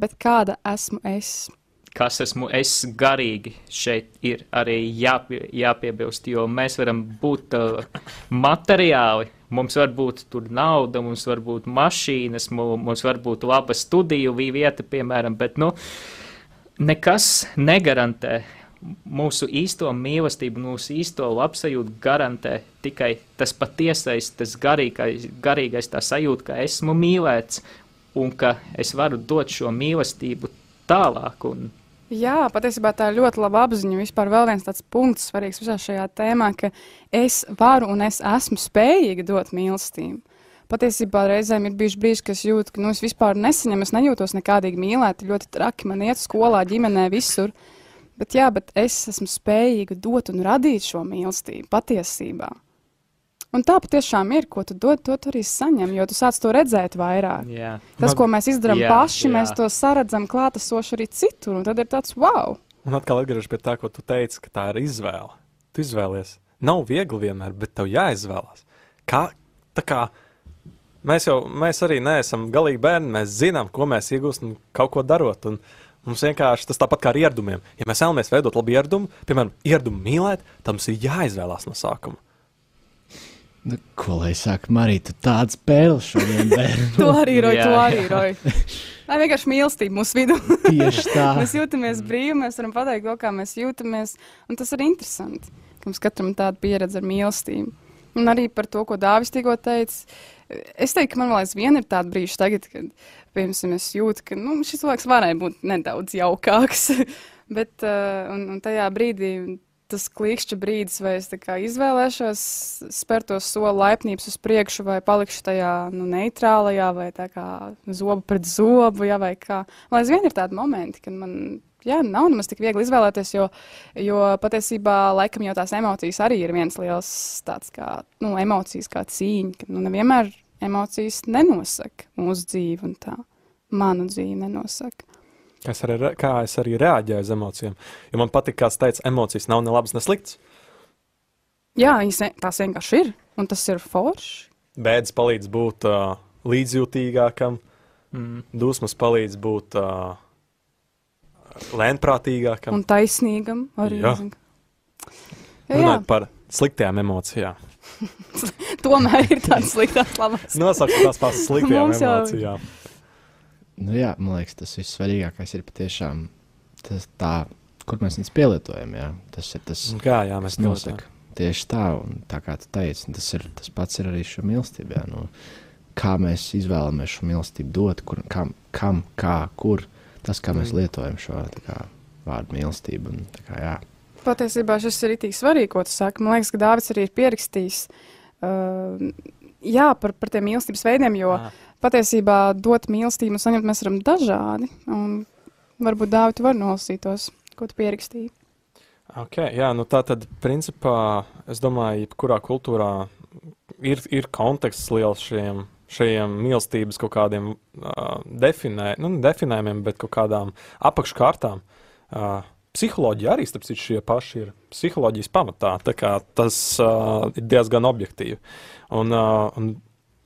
bet kāda esmu es? kas esmu es garīgi, šeit ir arī jāpie, jāpiebilst, jo mēs varam būt uh, materiāli. Mums var būt tur nauda, mums var būt mašīnas, mu- mums var būt laba studiju vi- vieta, piemēram, bet nu, nekas negarantē mūsu īsto mīlestību, mūsu īsto labsajūtu garantē tikai tas patiesais, tas garīgais, garīgais tā sajūta, ka esmu mīlēts un ka es varu dot šo mīlestību tālāk. Un, Jā, patiesībā tā ir ļoti laba apziņa. Vispār vēl viens tāds punkts svarīgs visā šajā tēmā, ka es varu un es esmu spējīga dot mīlestību. Patiesībā reizēm ir bijuši brīži, kad es jūtu, ka nu, es vispār nesaņemu, es nejūtos nekādīgi mīlēta, ļoti traki man iet skolā, ģimenē, visur. Bet jā, bet es esmu spējīga dot un radīt šo mīlestību patiesībā. Un tā patiešām ir, ko tu dod, to tu arī saņem, jo tu sāc to redzēt vairāk. jā. Tas, ko mēs izdarām Jā, paši, jā. mēs to saredzam klātesoši arī citur, un tad ir tāds wow! Un atkal atgriežamies pie tā, ko tu teici, ka tā ir izvēle. Tu izvēlies. Nav viegli vienmēr, bet tev jāizvēlās. Kā, tā kā mēs jau mēs arī neesam galīgi bērni, mēs zinām, ko mēs iegūstam kaut ko darot. Un mums vienkārši tas tāpat kā ar ieradumiem. Ja mēs vēlamies veidot labu ieradumu, piemēram, ieradumu mīlēt, tad mums ir jāizvēlās no sākuma. Nu, ko lai saka, Marija, tu tāds spēles šodien bērnu? To arī roju, to arī roju. Tā ir vienkārši mīlestība mūsu vidū. Tieši tā. mēs jūtamies brīvi, mēs varam pateikt, to, kā mēs jūtamies. Un tas ir interesanti, ka mums katram ir tāda pieredze ar mīlestību. Un arī par to, ko Dāvis tikko teica. Es teiktu, ka man vēl aizvien ir tāda brīža, tagad, kad piemēram, es jūtu, ka nu, šis cilvēks varēja būt nedaudz jaukāks. Bet uh, un, un tajā brīdī tas klikšķa brīdis, vai es izvēlēšos spērt to soli laipnības uz priekšu, vai palikšu tajā nu, neitrālajā, vai tā kā zobu pret zobu, ja, vai kā. Man aizvien ir tādi momenti, kad man. Jā, nav nemaz tik viegli izvēlēties, jo, jo patiesībā laikam jau tās emocijas arī ir viens liels tāds kā, nu, emocijas kā cīņa, ka nu, nevienmēr emocijas nenosaka mūsu dzīvi un tā. Manu dzīvi nenosaka. Es arī, kā es arī reaģēju uz emocijām. Jo man patīk, kā teica, emocijas nav ne labas, ne sliktas. Jā, tās vienkārši ir, un tas ir forši. Bēdas palīdz būt uh, līdzjūtīgākam, Mm. dusmas palīdz būt uh, lēnprātīgākam. Un taisnīgam arī. Jā. Jā, jā, Runājot par sliktajām emocijām. tomēr ir tāds slikts, labs. Nosaukt tās pašas sliktajām jau- emocijām. Nu, jā, man liekas, tas viss svarīgākais ir patiešām tas, tā, kur mēs viņus pielietojam. Jā. Tas ir tas, Un Kā jā, mēs nosaka. Tieši tā, un tā kā tu teici, tas, ir, tas pats ir arī šo mīlestību. Jā, nu, kā mēs izvēlamies šo mīlestību dot, kur, kam, kam, kā, kur. Tas, kā mēs Mm. lietojam šo tā kā, vārdu mīlestību. Un, tā kā, jā. Patiesībā šis ir itī svarīgi, ko tu saki. Man liekas, ka Dārvids arī ir pierakstījis. Uh, jā, par, par tiem mīlestības veidiem, jo Ah. patiesībā dot mīlestību un saņemt mēs varam dažādi. Un varbūt Dārvids var nolasīt tos, ko tu pierakstīji. Okay, jā, nu tā tad, principā, es domāju, jebkurā kultūrā ir, ir konteksts liels šiem, šiem mīlestības kaut kādiem uh, definē, nu, definējumiem, bet kaut kādām apakškārtām. Uh, psiholoģija arī, starp citu, šie paši ir psiholoģijas pamatā. Tas uh, ir diezgan objektīvi. Un, uh, un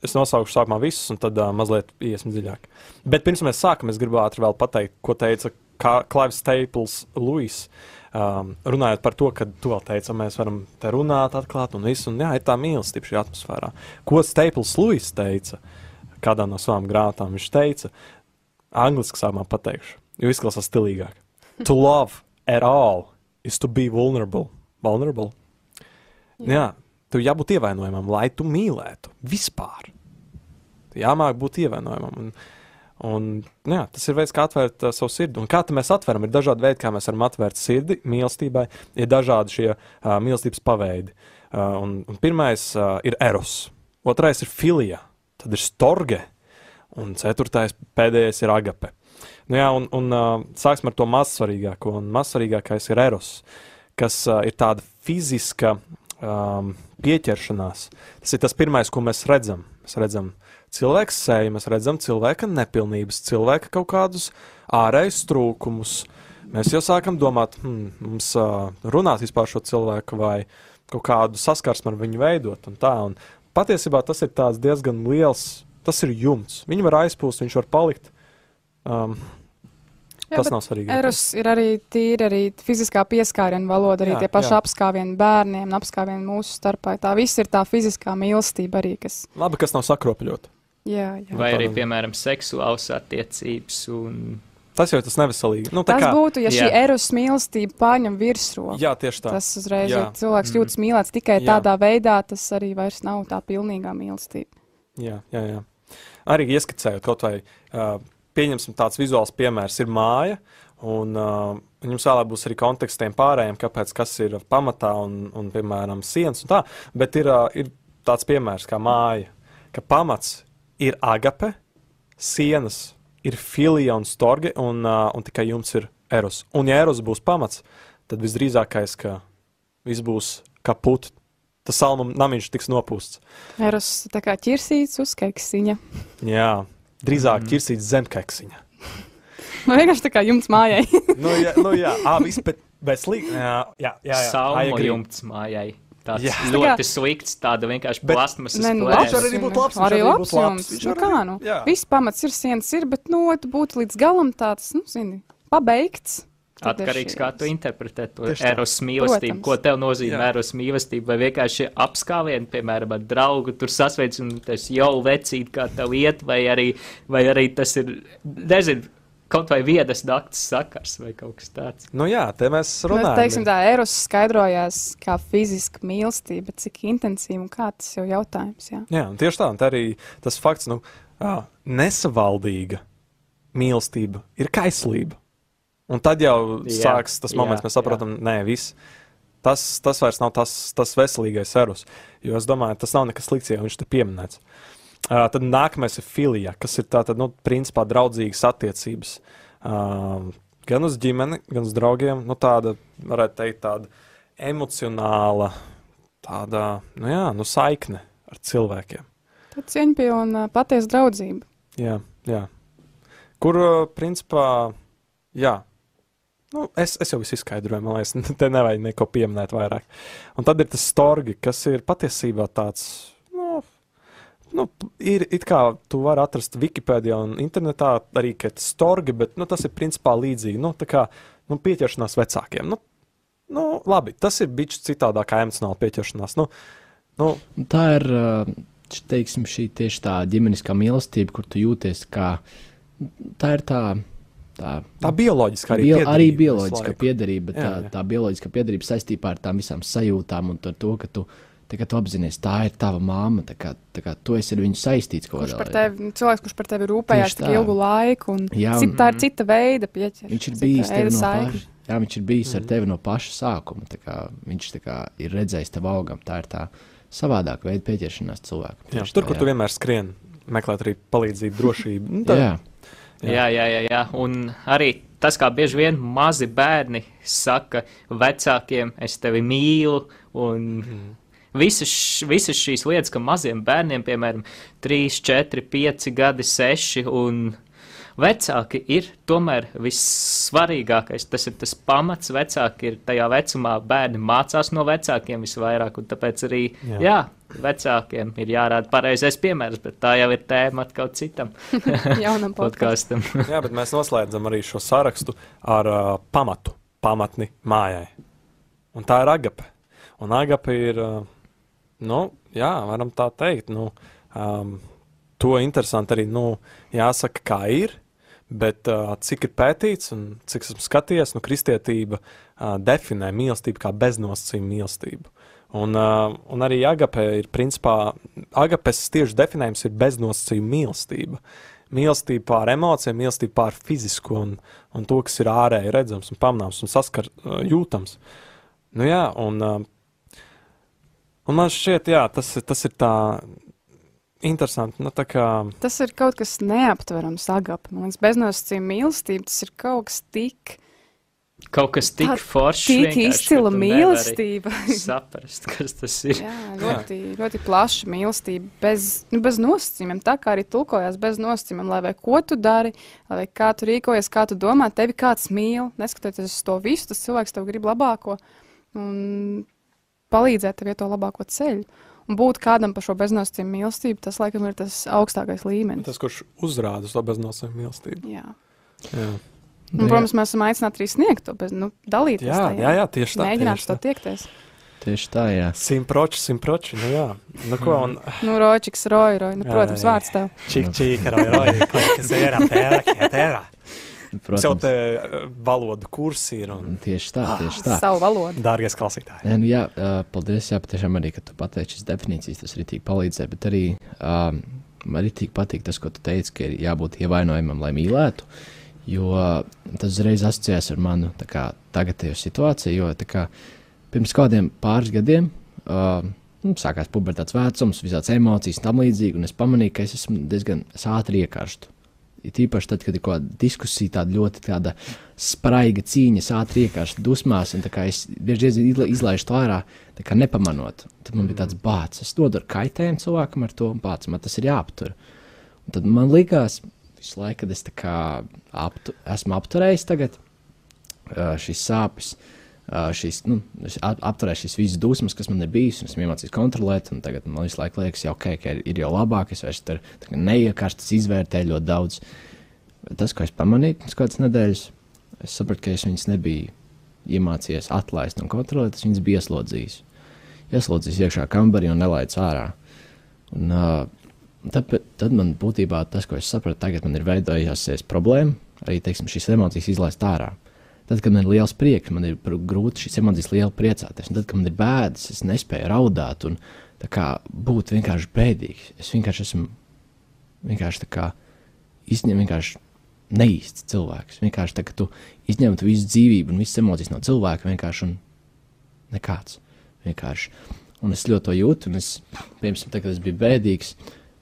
es nosaukšu sākumā visus, un tad uh, mazliet iesim dziļāk. Bet pirms mēs sākam, es gribu ātri vēl pateikt, ko teica Klaivs Staples Lewis. Um, runājot par to, ka tu vēl teici, mēs varam te runāt, atklāt, un viss, un jā, ir tā mīlestība šajā atmosfērā. Ko Staples Lewis teica kādā no savām grāmatām? Viņš teica, angliski sākumā pateikšu, jo izklausās stilīgāk. To love at all is to be vulnerable. Vulnerable. Jā, jā tev jābūt ievainojamam, lai tu mīlētu vispār. Tev jāmāk būt ievainojamam. Un, Un, jā, tas ir veids, kā atvērt uh, savu sirdi. Un kā mēs atveram? Ir dažādi veidi, kā mēs varam atvērt sirdi mīlestībai. Ir dažādi šie uh, mīlestības paveidi. Uh, un, un pirmais uh, ir eros, otrais ir filija, tad ir storge, un ceturtais pēdējais ir agape. Nu, jā, un, un uh, sāksim ar to mazsvarīgāko, un mazsvarīgākais ir eros, kas uh, ir tāda fiziska um, pieķeršanās. Tas ir tas pirmais, ko mēs redzam. Mēs redzam cilvēku seju, mēs redzam cilvēka nepilnības, cilvēka kaut kādus ārējus trūkumus. Mēs jau sākam domāt, hmm, mums uh, runāt vispār šo cilvēku vai kaut kādu saskarsmi ar viņu veidot. Un tā, un patiesībā tas ir diezgan liels, tas ir jumts. Viņi var aizpūst, viņš var palikt. Um, Jā, tas nav svarīgi. Eros ir arī tīri arī fiziskā pieskāriena valoda, arī Jā, tie paši jā. apskāvieni bērniem, apskāvieni mūsu starpā. Tā viss ir tā fiziskā mīlestība arī, kas. Labi, kas nav sakropļot. Jā, jā. Vai arī, piemēram, seksuāls attiecības un Tas jau ir tas neveselīgi. Nu, tā Tas kā, būtu, ja šī Jā. eros mīlestība pārņem virsroku. jā, tieši tā. Tas uzreiz Jā. ir cilvēks Mhm. jūtas mīlēts tikai Jā. tādā veidā, tas arī vairs nav tā pilnīgā mīlestība. Jā, jā, jā. Arī ieskicējot kaut vai, uh, pieņemsim tāds vizuāls piemērs, ir māja, un uh, jums vēlāk būs arī kontekstiem pārējiem, kāpēc kas ir pamatā un, un piemēram, sienas un tā, bet ir, uh, ir tāds piemērs kā māja, ka pamats ir agape, sienas ir filija un storge, un, uh, un tikai jums ir eros. Un ja eros būs pamats, tad visdrīzākais, ka viss būs kaput, tas salmu namiņš tiks nopūsts. Eros tā kā ķirsīts uz keksiņa. Jā, drīzāk mm. ķirsīts zem keksiņa. Nu, vienkārši tā kā jumts mājai. nu, jā, nu, jā, à, viss, bet, bet slikti. Jā, jā, jā, jā. Salmu jumts mājai. Tāds Jā. jā. Tā ļoti kā- slikts, tāda vienkārši plasmasas nu, Viņš labs var plēve. arī būt labs, viņš Arī labs viņš Nu, kā nu? jā. Viss pamats ir sienas, ir, bet, nu, tu būtu līdz galam tāds, nu, zini, pabeigts. Atkarīgs, kā tu interpretē to eros mīlestību. Ko tev nozīmē eros mīlestība? Vai vienkārši apskāvieni, piemēram, ar draugu tur sasveic un tas jau vecīt, kā tev iet, vai arī, vai arī tas ir, nezinu, kaut vai viedas nakts sakars vai kaut kas tāds. Nu, jā, te mēs Bet, runājam. teiksim, tā eros skaidrojās kā fiziska mīlestība, cik intensīva un kā tas jau jautājums. Jā. Jā, un tieši tā, un tā arī tas fakts, nu, nesavaldīga mīlestība ir kaislība. Un tad jau Jā, sāks tas jā, moments, mēs saprotam, nē, viss. Tas, tas vairs nav tas, tas veselīgais erus. Jo es domāju, tas nav nekas slikts, ja viņš te pieminēts. Uh, tad nākamais ir filija, kas ir tāda, nu, principā draudzīgas attiecības. Uh, gan uz ģimeni, gan uz draugiem. Nu, tāda, varētu teikt, tāda emocionāla, tāda, nu jā, nu, saikne ar cilvēkiem. Tā cieņpilna patiesa draudzība. Jā, jā. Kur, uh, principā, jā. Nu, es, es jau visu izskaidroju, man liekas, te nevajag neko pieminēt vairāk. Un tad ir tas storgi, kas ir patiesībā tāds, nu, nu ir it kā tu vari atrast Wikipēdijā un internetā arī, storgi, bet, nu, tas ir principā līdzīgi, nu, tā kā, nu, pieķeršanās vecākiem. Nu, nu, labi, tas ir bijis citādāk kā emocionāla pieķeršanās. Nu, nu, Tā ir š- teiksim, šī tieši tā ģimeniskā mīlestība, kur tu jūties kā. Tā ir tā. Tā, tā bioloģiskā arī, Bio, piederība arī laiku. piederība, bet Jā, tā, jā. tā bioloģiskā piederība saistībā ar tām visām sajūtām un ar to, ka tu, tā, ka tu apzinājies, tā ir tava māma, tā kā, tā kā tu esi ar viņu saistīts kaut Kurš kādā par veidā. tevi, cilvēks, kurš par tevi rūpējās tik ilgu laiku, un Jā, cit, tā ir cita veida pieķeršana. Viņš ir cita bijis veida no paša. Jā, viņš ir bijis Mhm. ar tevi no paša sākuma. tā kā Viņš tā kā, ir redzējis tev augam. Tā ir tā savādāka veida pieķeršanās cilvēkam. Jā, tur, kur jā. tu vienmēr skrien, meklēt arī palīdzību, drošību. Nu, tā- Jā, Jā, jā, jā, jā. Un arī tas, kā bieži vien mazi bērni saka vecākiem, es tevi mīlu. Un Mhm. visas, visas šīs lietas, ka maziem bērniem, piemēram, 3, 4, 5 gadi, 6, un vecāki ir tomēr vissvarīgākais. Tas ir tas pamats. Vecāki ir tajā vecumā, bērni mācās no vecākiem visvairāk, un tāpēc arī, Jā. jā, jā vecākiem ir jārāda pareizais piemērs, bet tā jau ir tēma atkal citam Jaunam podkāstam. podkāstam. Jā, bet mēs noslēdzam arī šo sarakstu ar uh, pamatu, pamatni mājai. Un tā ir agape. Un agape ir, uh, nu, jā, varam tā teikt, nu, um, to interesanti arī, nu, jāsaka, kā ir. Bet uh, cik ir pētīts un cik esmu skatījies, nu, kristietība uh, definē mīlestību kā beznosacījumu mīlestību. Un, uh, un arī agape ir principā, agapes tieši definējums ir beznosacījuma mīlestība. Mīlestība pār emocijām, mīlestība pār fizisko un, un to, kas ir ārēji redzams un pamanāms un saskar, uh, jūtams. Nu, jā, un, uh, un man šķiet, jā, tas, tas ir tā interesanti. Nu, kā Tas ir kaut kas neaptverams, agapi. Man liekas, beznosacījuma mīlestība, tas ir kaut kas tik, Kaut kas tik Tā- foršs. tik izcila mīlestība. Saprast, kas tas ir. Jā, ļoti, ļoti plaša mīlestība, bez, nu, bez nosacījumiem. Tā kā arī tulkojās bez nosacījumiem, lai vai ko tu dari, lai kā tu rīkojies, kā tu domā, tevi kāds mīl, neskatoties uz to visu, tas cilvēks tev grib labāko un palīdzēt tev iet to labāko ceļu. Un būt kādam par šo beznosacījumu mīlestību, tas laikam ir tas augstākais līmenis. tas, kurš uzrāda uz to beznosacījumu mīlestību. Jā. Jā. Un, protams, mēs esam aicināti arī sniegt to, bez, nu, dalīties Jā, tajā. jā, jā, tieši tā. Mēģināt tieši to tā. tiekties. Tieši tā, jā. Simtproči, simtproči. Nu, jā, nu, ko, un Nu, ročiks, roja, roja. Nu, Jā, protams, jā, jā. vārds tev. čik, čik, roj, roj, kas ir apēra. Sev Protams, te eh, valodu kursi ir un tieši tā, tieši tā. Savu valodu. dārgies klausītāji. Nē, nu, jā, paldies. Jā, patiešām arī, ka tu pateici šīs definīcijas, tas arī tik palīdzēja. Bet arī um, man arī tik patīk tas, ko tu teici, ka ir jābūt ievainojumam, lai mīlētu. Jo tas uzreiz asociējas ar manu tā kā, tagadējo situāciju. Jo tā kā, pirms kādiem pāris gadiem uh, nu, sākās pubertāts vecums, visādas emocijas un tam līdzīgi. Un es pamanīju, ka es esmu diezgan ātri iekārstu. Ir tīpaši tad, kad ir kaut kāda diskusija, tāda ļoti tāda spraiga cīņa, ātri iekārstu dusmās, un tā es bieži vien izla- izlaižu to ārā, tā nepamanot. Tad man bija tāds bācis, es nodaru kaitējumu cilvēkam ar to, un bācis man tas ir jāaptur. Un tad man likās, visu laiku, kad es aptu, esmu apturējis tagad šīs sāpes, ā, šīs, nu, es ap- apturēju šīs visas dusmas, kas man ir bijis, un esmu iemācījies kontrolēt, tagad man visu laiku liekas, jau, okay, ka ir, ir jau labāk, es vairs tur neiekārstas izvērtēju ļoti daudz. Tas, ko es pamanīju pēc kādas nedēļas, es sapratu, ka es viņas nebiju iemācījies atlaist un kontrolēt, es viņas biju ieslodzījis. Ieslodzījis iekšā kambarī un nelaidis ārā. Un, uh, tad, tad man būtībā tas, ko es sapratu, tagad man ir veidojusies problēma, arī teiksim, šīs emocijas izlaist ārā. Tad, kad man ir liels prieks, man ir grūti šīs emocijas liela priecāties. Un tad, kad man ir bēdas, es nespēju raudāt un kā, būt vienkārši bēdīgs. Es vienkārši esmu vienkārši kā izņem vienkārši neīsts cilvēks. Vienkārši tā, ka tu izņemtu visu dzīvību un visas emocijas no cilvēka vienkārši un nekāds. Vienkārši. Un es ļoti to jūtu, un es, piemēram, tad, kad es biju bēdīgs,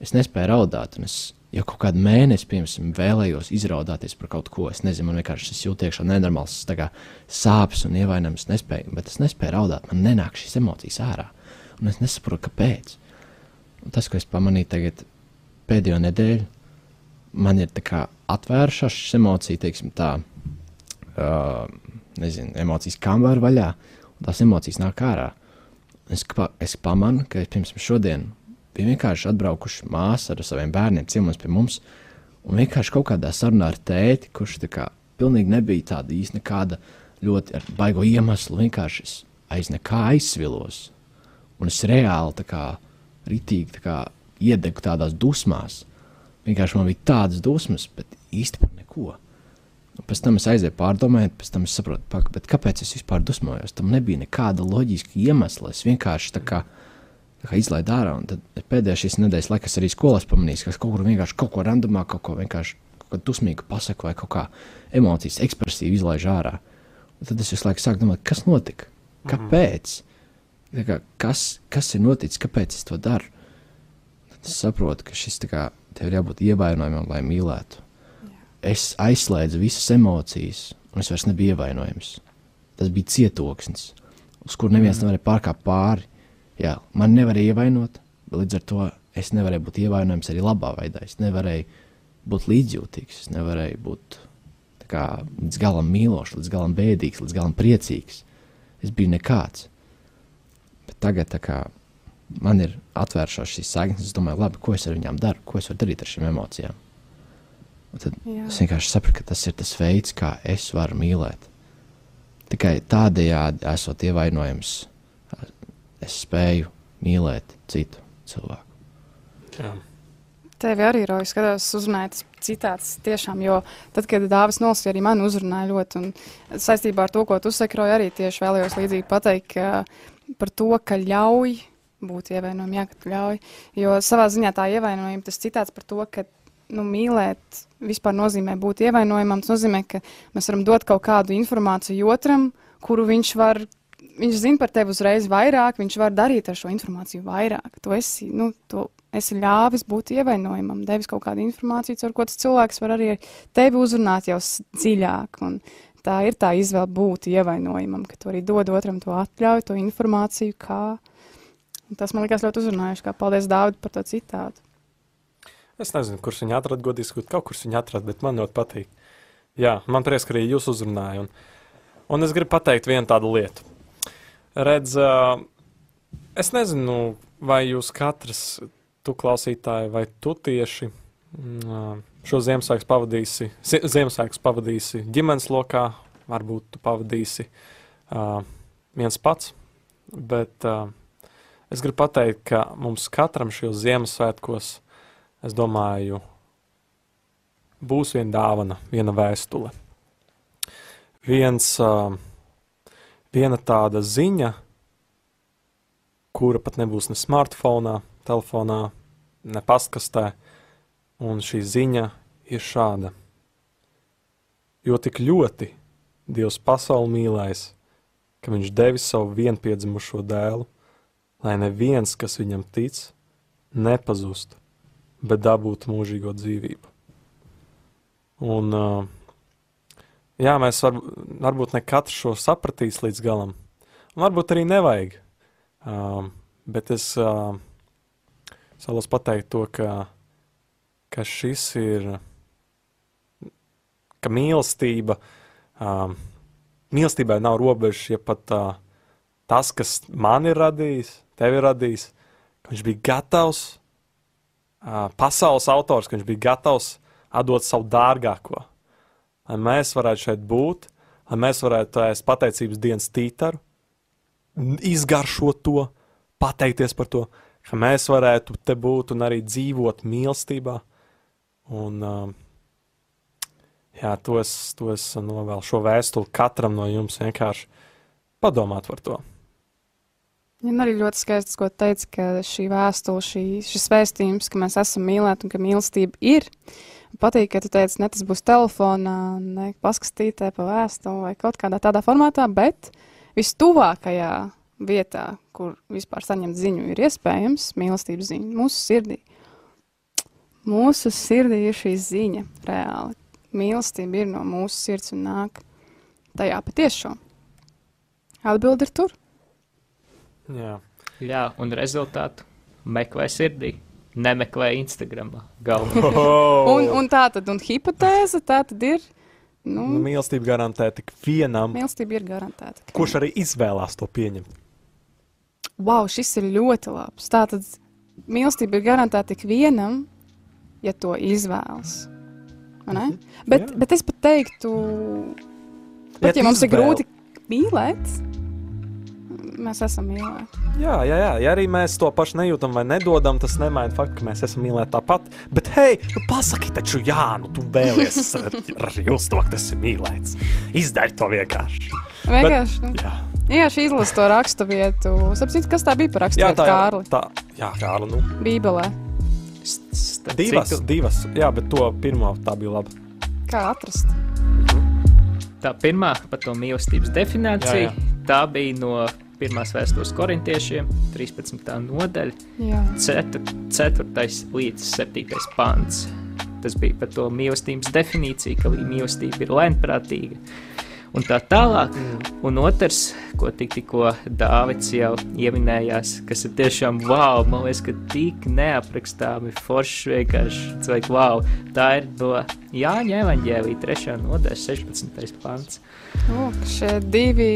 es nespēju raudāt, es jau kaut kādu mēnesi, piemēram, vēlējos izraudāties par kaut ko. Es nezinu, man vienkārši tas jūt iekšā nenormāls sāpes un ievainojums, nespēju, bet es nespēju raudāt, man nenāk šīs emocijas ārā, un es nesaprotu, kāpēc. Un tas, ko es pamanīju tagad pēdējo nedēļu, man ir atvērušās šīs emocijas, teiksim, tā, uh, nezinu, emocijas kambarā vaļā, un tās emocijas nāk ārā. Es, es pamanu, ka es pirms šodien biju vienkārši atbraukuši māsa ar saviem bērniem ciemos pie mums, un vienkārši kaut kādā sarunā ar tēti, kurš tā kā pilnīgi nebija tāda īsta nekāda ļoti baigo iemeslu, vienkārši es aiz nekā aizsvilos. Un es reāli tā kā ritīgi tā kā iedegu tādās dusmās. Vienkārši man bija tādas dusmas, bet par neko. Un pēc tam es aizēju pārdomāt, pēc tam es saprotu, pak, kāpēc es vispār dusmojos. Tam nebija nekāda loģiska iemesla. Es vienkārši tā kā, tā kā izlaidu ārā. Un tad pēdējā šīs nedēļas laikā es arī skolās pamanīju, ka kaut kur vienkārši kaut ko randomā, kaut ko vienkārši kaut ko dusmīgu pasaku vai kaut kā emocijas ekspresīvi izlaižu ārā. Un tad es visu laiku sāku domāt, kas notika? Kāpēc? Tā Kā, kas, kas ir noticis, kāpēc es to daru? Tad es saprotu, ka šis kā tev ir jābūt ievainojumam, lai mīlētu. Es aizslēdzu visas emocijas, un es vairs nebiju ievainojams. Tas bija cietoksnis, uz kur neviens nevarēja pārkāpt pāri. Jā, man nevarēja ievainot, līdz ar to es nevarēju būt ievainojams arī labā veidā. Es nevarēju būt līdzjūtīgs, es nevarēju būt kā, līdz galam mīlošs, līdz galam bēdīgs, līdz galam priecīgs. Es biju nekāds. Bet tagad kā, man ir atvēršās šīs saiknes, es domāju, labi, ko es ar viņām daru, ko es varu darīt ar šīm emocijām. Un tad Jā. es vienkārši sapratu, ka tas ir tas veids, kā es varu mīlēt. Tikai tādējādi, esot ievainojams, es spēju mīlēt citu cilvēku. Jā. Tevi arī roja skatos, uzmanīgi tas citāts tiešām, jo tad, kad Dāvis nolasīja, arī man uzrunāja ļoti, un saistībā ar to, ko tu saki, roja arī tieši vēlējos līdzīgi pateikt ka par to, ka ļauj būt ievainojumam, jā, ka tu ļauj, jo savā ziņā tā ievainojuma, tas citāts par to, ka nu, mīlēt vispār nozīmē būt ievainojamam, tas nozīmē, ka mēs varam dot kaut kādu informāciju otram, kuru viņš var, viņš zina par tevi uzreiz vairāk, viņš var darīt ar šo informāciju vairāk. Tu esi, nu, tu esi ļāvis būt ievainojamam, devis kaut kādu informāciju, ar ko tas cilvēks var arī tevi uzrunāt jau dziļāk. Un tā ir tā izvēle būt ievainojamam, ka tu arī dod otram to atļauju, to informāciju, kā. Un tas man liekas ļoti uzrunājuši, kā paldies Dāvid par to citātu. Es nezinu, kurš viņu atrada, godīgi sakot, kaut kurš viņu atrada, bet man ļoti patīk. Jā, man prieks, ka arī jūs uzrunājāt. Un, un es gribu pateikt vienu tādu lietu. Redz, es nezinu, vai jūs katrs, tu klausītāji, vai tu tieši mm, šo Ziemassvētku pavadīsi, Zi- Ziemassvētkus pavadīsi ģimenes lokā, varbūt tu pavadīsi viens pats. Bet es gribu pateikt, ka mums katram šajos Ziemassvētkos es domāju, būs viena dāvana, viena vēstule. Viens, uh, viena tāda ziņa, kura pat nebūs ne smartphone, telefonā, ne pastkastē, un šī ziņa ir šāda. Jo tik ļoti Dievs pasauli mīlēs, ka viņš devis savu vienpiedzimušo dēlu, lai neviens, kas viņam tic, nepazustu, bet dabūtu mūžīgo dzīvību. Un, uh, jā, mēs var, varbūt ne katrs šo sapratīs līdz galam, un varbūt arī nevajag. Um, bet es uh, vēlos pateikt to, ka, ka šis ir, ka mīlestība, um, mīlestībai nav robežas, ja pat uh, tas, kas man ir radījis, tev ir radījis, ka viņš bija gatavs, uh, pasaules autors, ka viņš bija gatavs atdot savu dārgāko, lai mēs varētu šeit būt, lai mēs varētu ēst pateicības dienas tītaru, izgaršot to, pateikties par to, ka mēs varētu te būt un arī dzīvot mīlestībā. Un, uh, jā, to es, to es novēlu šo vēstuli katram no jums vienkārši padomāt par to. Un arī ļoti skaisti, ko teica, ka šī vēstule, šī, šis vēstījums, ka mēs esam mīlēti un ka mīlestība ir. Patīk, ka tu teici, ne tas būs telefonā, ne paskastītē pa vēstuli vai kaut kādā tādā formātā, bet vistuvākajā vietā, kur vispār saņemt ziņu, ir iespējams mīlestības ziņa mūsu sirdī. Mūsu sirdī ir šī ziņa reāli. Mīlestība ir no mūsu sirds un nāk tajā patiešām. Atbildi ir tur. Jā, Jā, un rezultātu meklē sirdī, nemeklē Instagram. Galvenais. oh, Un, un tā tad, un hipotēze tā tad ir, nu, nu, mīlestība garantē tik vienam, mīlestība ir garantēta. kurš arī izvēlās to pieņemt. Wow, šis ir ļoti labs. Tā tad mīlestība ir garantēta tik vienam, ja to izvēlas. Vai ne? Bet, Jā. bet es pat teiktu, pat ja tu mums ir izvēli- grūti mīlēt, mēs esam mīlēti. Jā, jā, jā, ja arī mēs to pašu nejūtam vai nedodam, tas nemaina faktu, ka mēs esam mīlēti tāpat. Bet, hei, nu pasaki taču, jā, nu tu vēlies ar, jūs to, ka tas ir mīlēts. Izdari to vienkārši. Vienkārši. nu, Jā, Vienkārši izlasu to rakstu vietu. Sapratu, kas tā bija par rakstu jā vietu, tā ir. Kārli? Tā, jā, Kārli, nu. Bībelē. Divas, citu, divas. Jā, bet to pirmo tā bija laba. Kā atrast? Tā pirmā par to mīlestības definīciju, Jā, jā. tā bija no pirmās vēstures korintiešiem, 13. nodaļa, Jā. 4. līdz 7. pants. Tas bija par to mīlestības definīciju, ka mīlestība ir lēnprātīga. Un tā tālāk, un otrs, ko tik, tikko Dārvids jau ieminējās, kas ir tiešām wow, man liekas, ka tik neaprakstāmi forši vienkārši cilvēki, wow, tā ir no Jāņa evaņģēlī 3. nodaļa 16. pants. Lūk, šie divi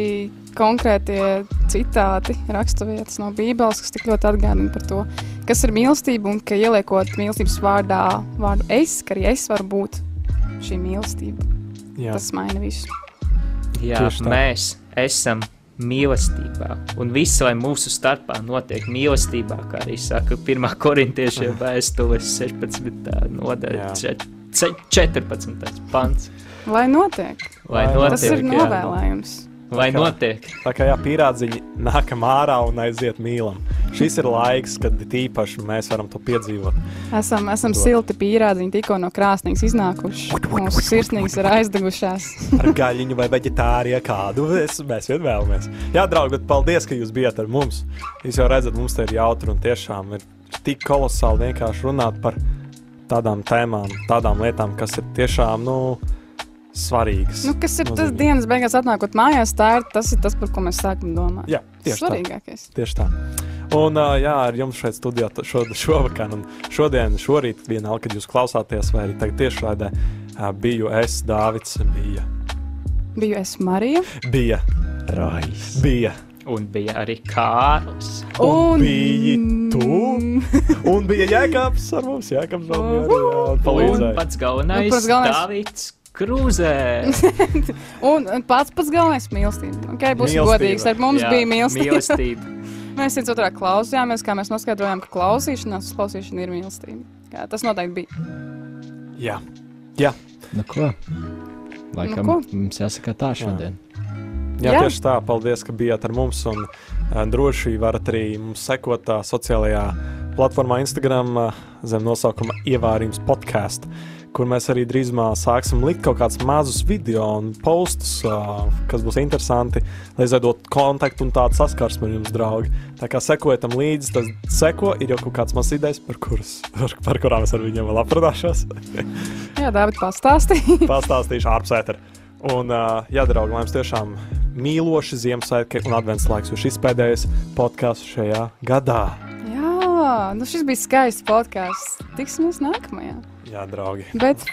konkrētie citāti, raksturvietas no Bībeles, kas tik ļoti atgādina par to, kas ir mīlestība un ka ieliekot mīlestības vārdā vārdu es, ka arī es varu būt šī mīlestība. Jā, Tas maina visu. Jā, mēs esam mīlestībā, un viss, lai mūsu starpā notiek mīlestībā, kā arī saka, 1. korintiešiem vēstules 16. nodaļa, Jā. čet- ce- 14. pants. Lai notiek. Lai notiek, Tas ir jā. novēlējums. Lai Tā kā- notiek. tā kā jā, pierādziņi nākam ārā un aiziet mīlam. Šis ir laiks, kad tīpaši mēs varam to piedzīvot. Esam, esam silti pīrādziņi tikko no krāsnīs iznākuši. Mūsu sirsnīgas ir aizdegušās. ar gaļiņu vai vegetāriju kādu. Es, mēs vien vēlamies. Jā, draugi, bet paldies, ka jūs bijat ar mums. Jūs jau redzat, mums te ir jautri un tiešām ir tik kolosāli vienkārši runāt par tādām tēmām, tādām lietām, kas ir tiešām, nu, svarīgas. Nu, kas ir tas nozīmīgas. dienas beigās, atnākot mājās, tā ir tas, ir tas par ko mēs sākam domāt. Jā, tieši tā. Svarīgākais. Tieši tā. Un, uh, jā, ar jums šeit studijā šo, šovakar, un šodien, šorīt, vienalga, kad jūs klausāties, vai arī tagad tiešraidē, uh, biju es, Dāvids, bija. Biju es Marija. Bija, Rais. bija. Un bija arī Kārlis. Un biji tu? Un bija Jēkabs ar mums, Jēkabs vēl bija arī jā, Un palīdzēja. pats galvenais, Nu, pats galvenais. Dāvids Krūzē. Un un pats pats galvenais - mīlestība. Okay, būsim godīgi. Ar mums Jā, bija mīlestība. mīlestība. mēs viens otrā klausījāmies, kā mēs noskaidrojām, ka klausīšanās uzklausīšana ir mīlestība. Jā, tas noteikti bija. Jā, jā. Nu, ko? Laikam Nu, ko? mums jāsaka tā šodien. Jā, Jā. tieši tā. Paldies, ka bijāt ar mums. Un uh, droši varat arī mums sekot uh, sociālajā platformā Instagram uh, zem nosaukuma Ievārījums podkāstu, kur mēs arī drīzumā sāksim likt kaut kādus mazus video un postus, kas būs interesanti, lai izveidotu kontaktu un tādu saskarsmi ar jums, draugi. Tā kā sekojiet tam līdzi, tas seko, ir jau kaut kāds mazs idejas, par, kuras, par, kurām es ar viņiem vēl aprunāšos. Jā, Dārvid, pastāstīja. Pastāstīšu ārpus ētera. Un, jā, draugi, lai jums tiešām mīloši Ziemassvētki un advents laiks, jo šis pēdējais podkāsts šajā gadā. Jā, nu šis bija skaists podkāsts. Tiksimies nākamajā. Jā, draugi. Bet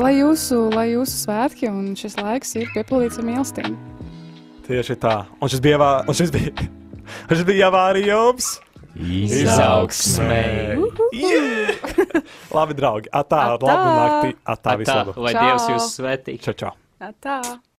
lai jūsu, lai jūsu svētki un šis laiks ir piepildīts ar mīlestību. Tieši tā. Un šis bija, un šis bija, un šis bija avārijums. Izaugsmē. Yeah! Labi, draugi. Atā, Atā. labu nakti. Atā, Tā, visu labu. lai. Dievs jūs svētī. Čau, čau. Tā.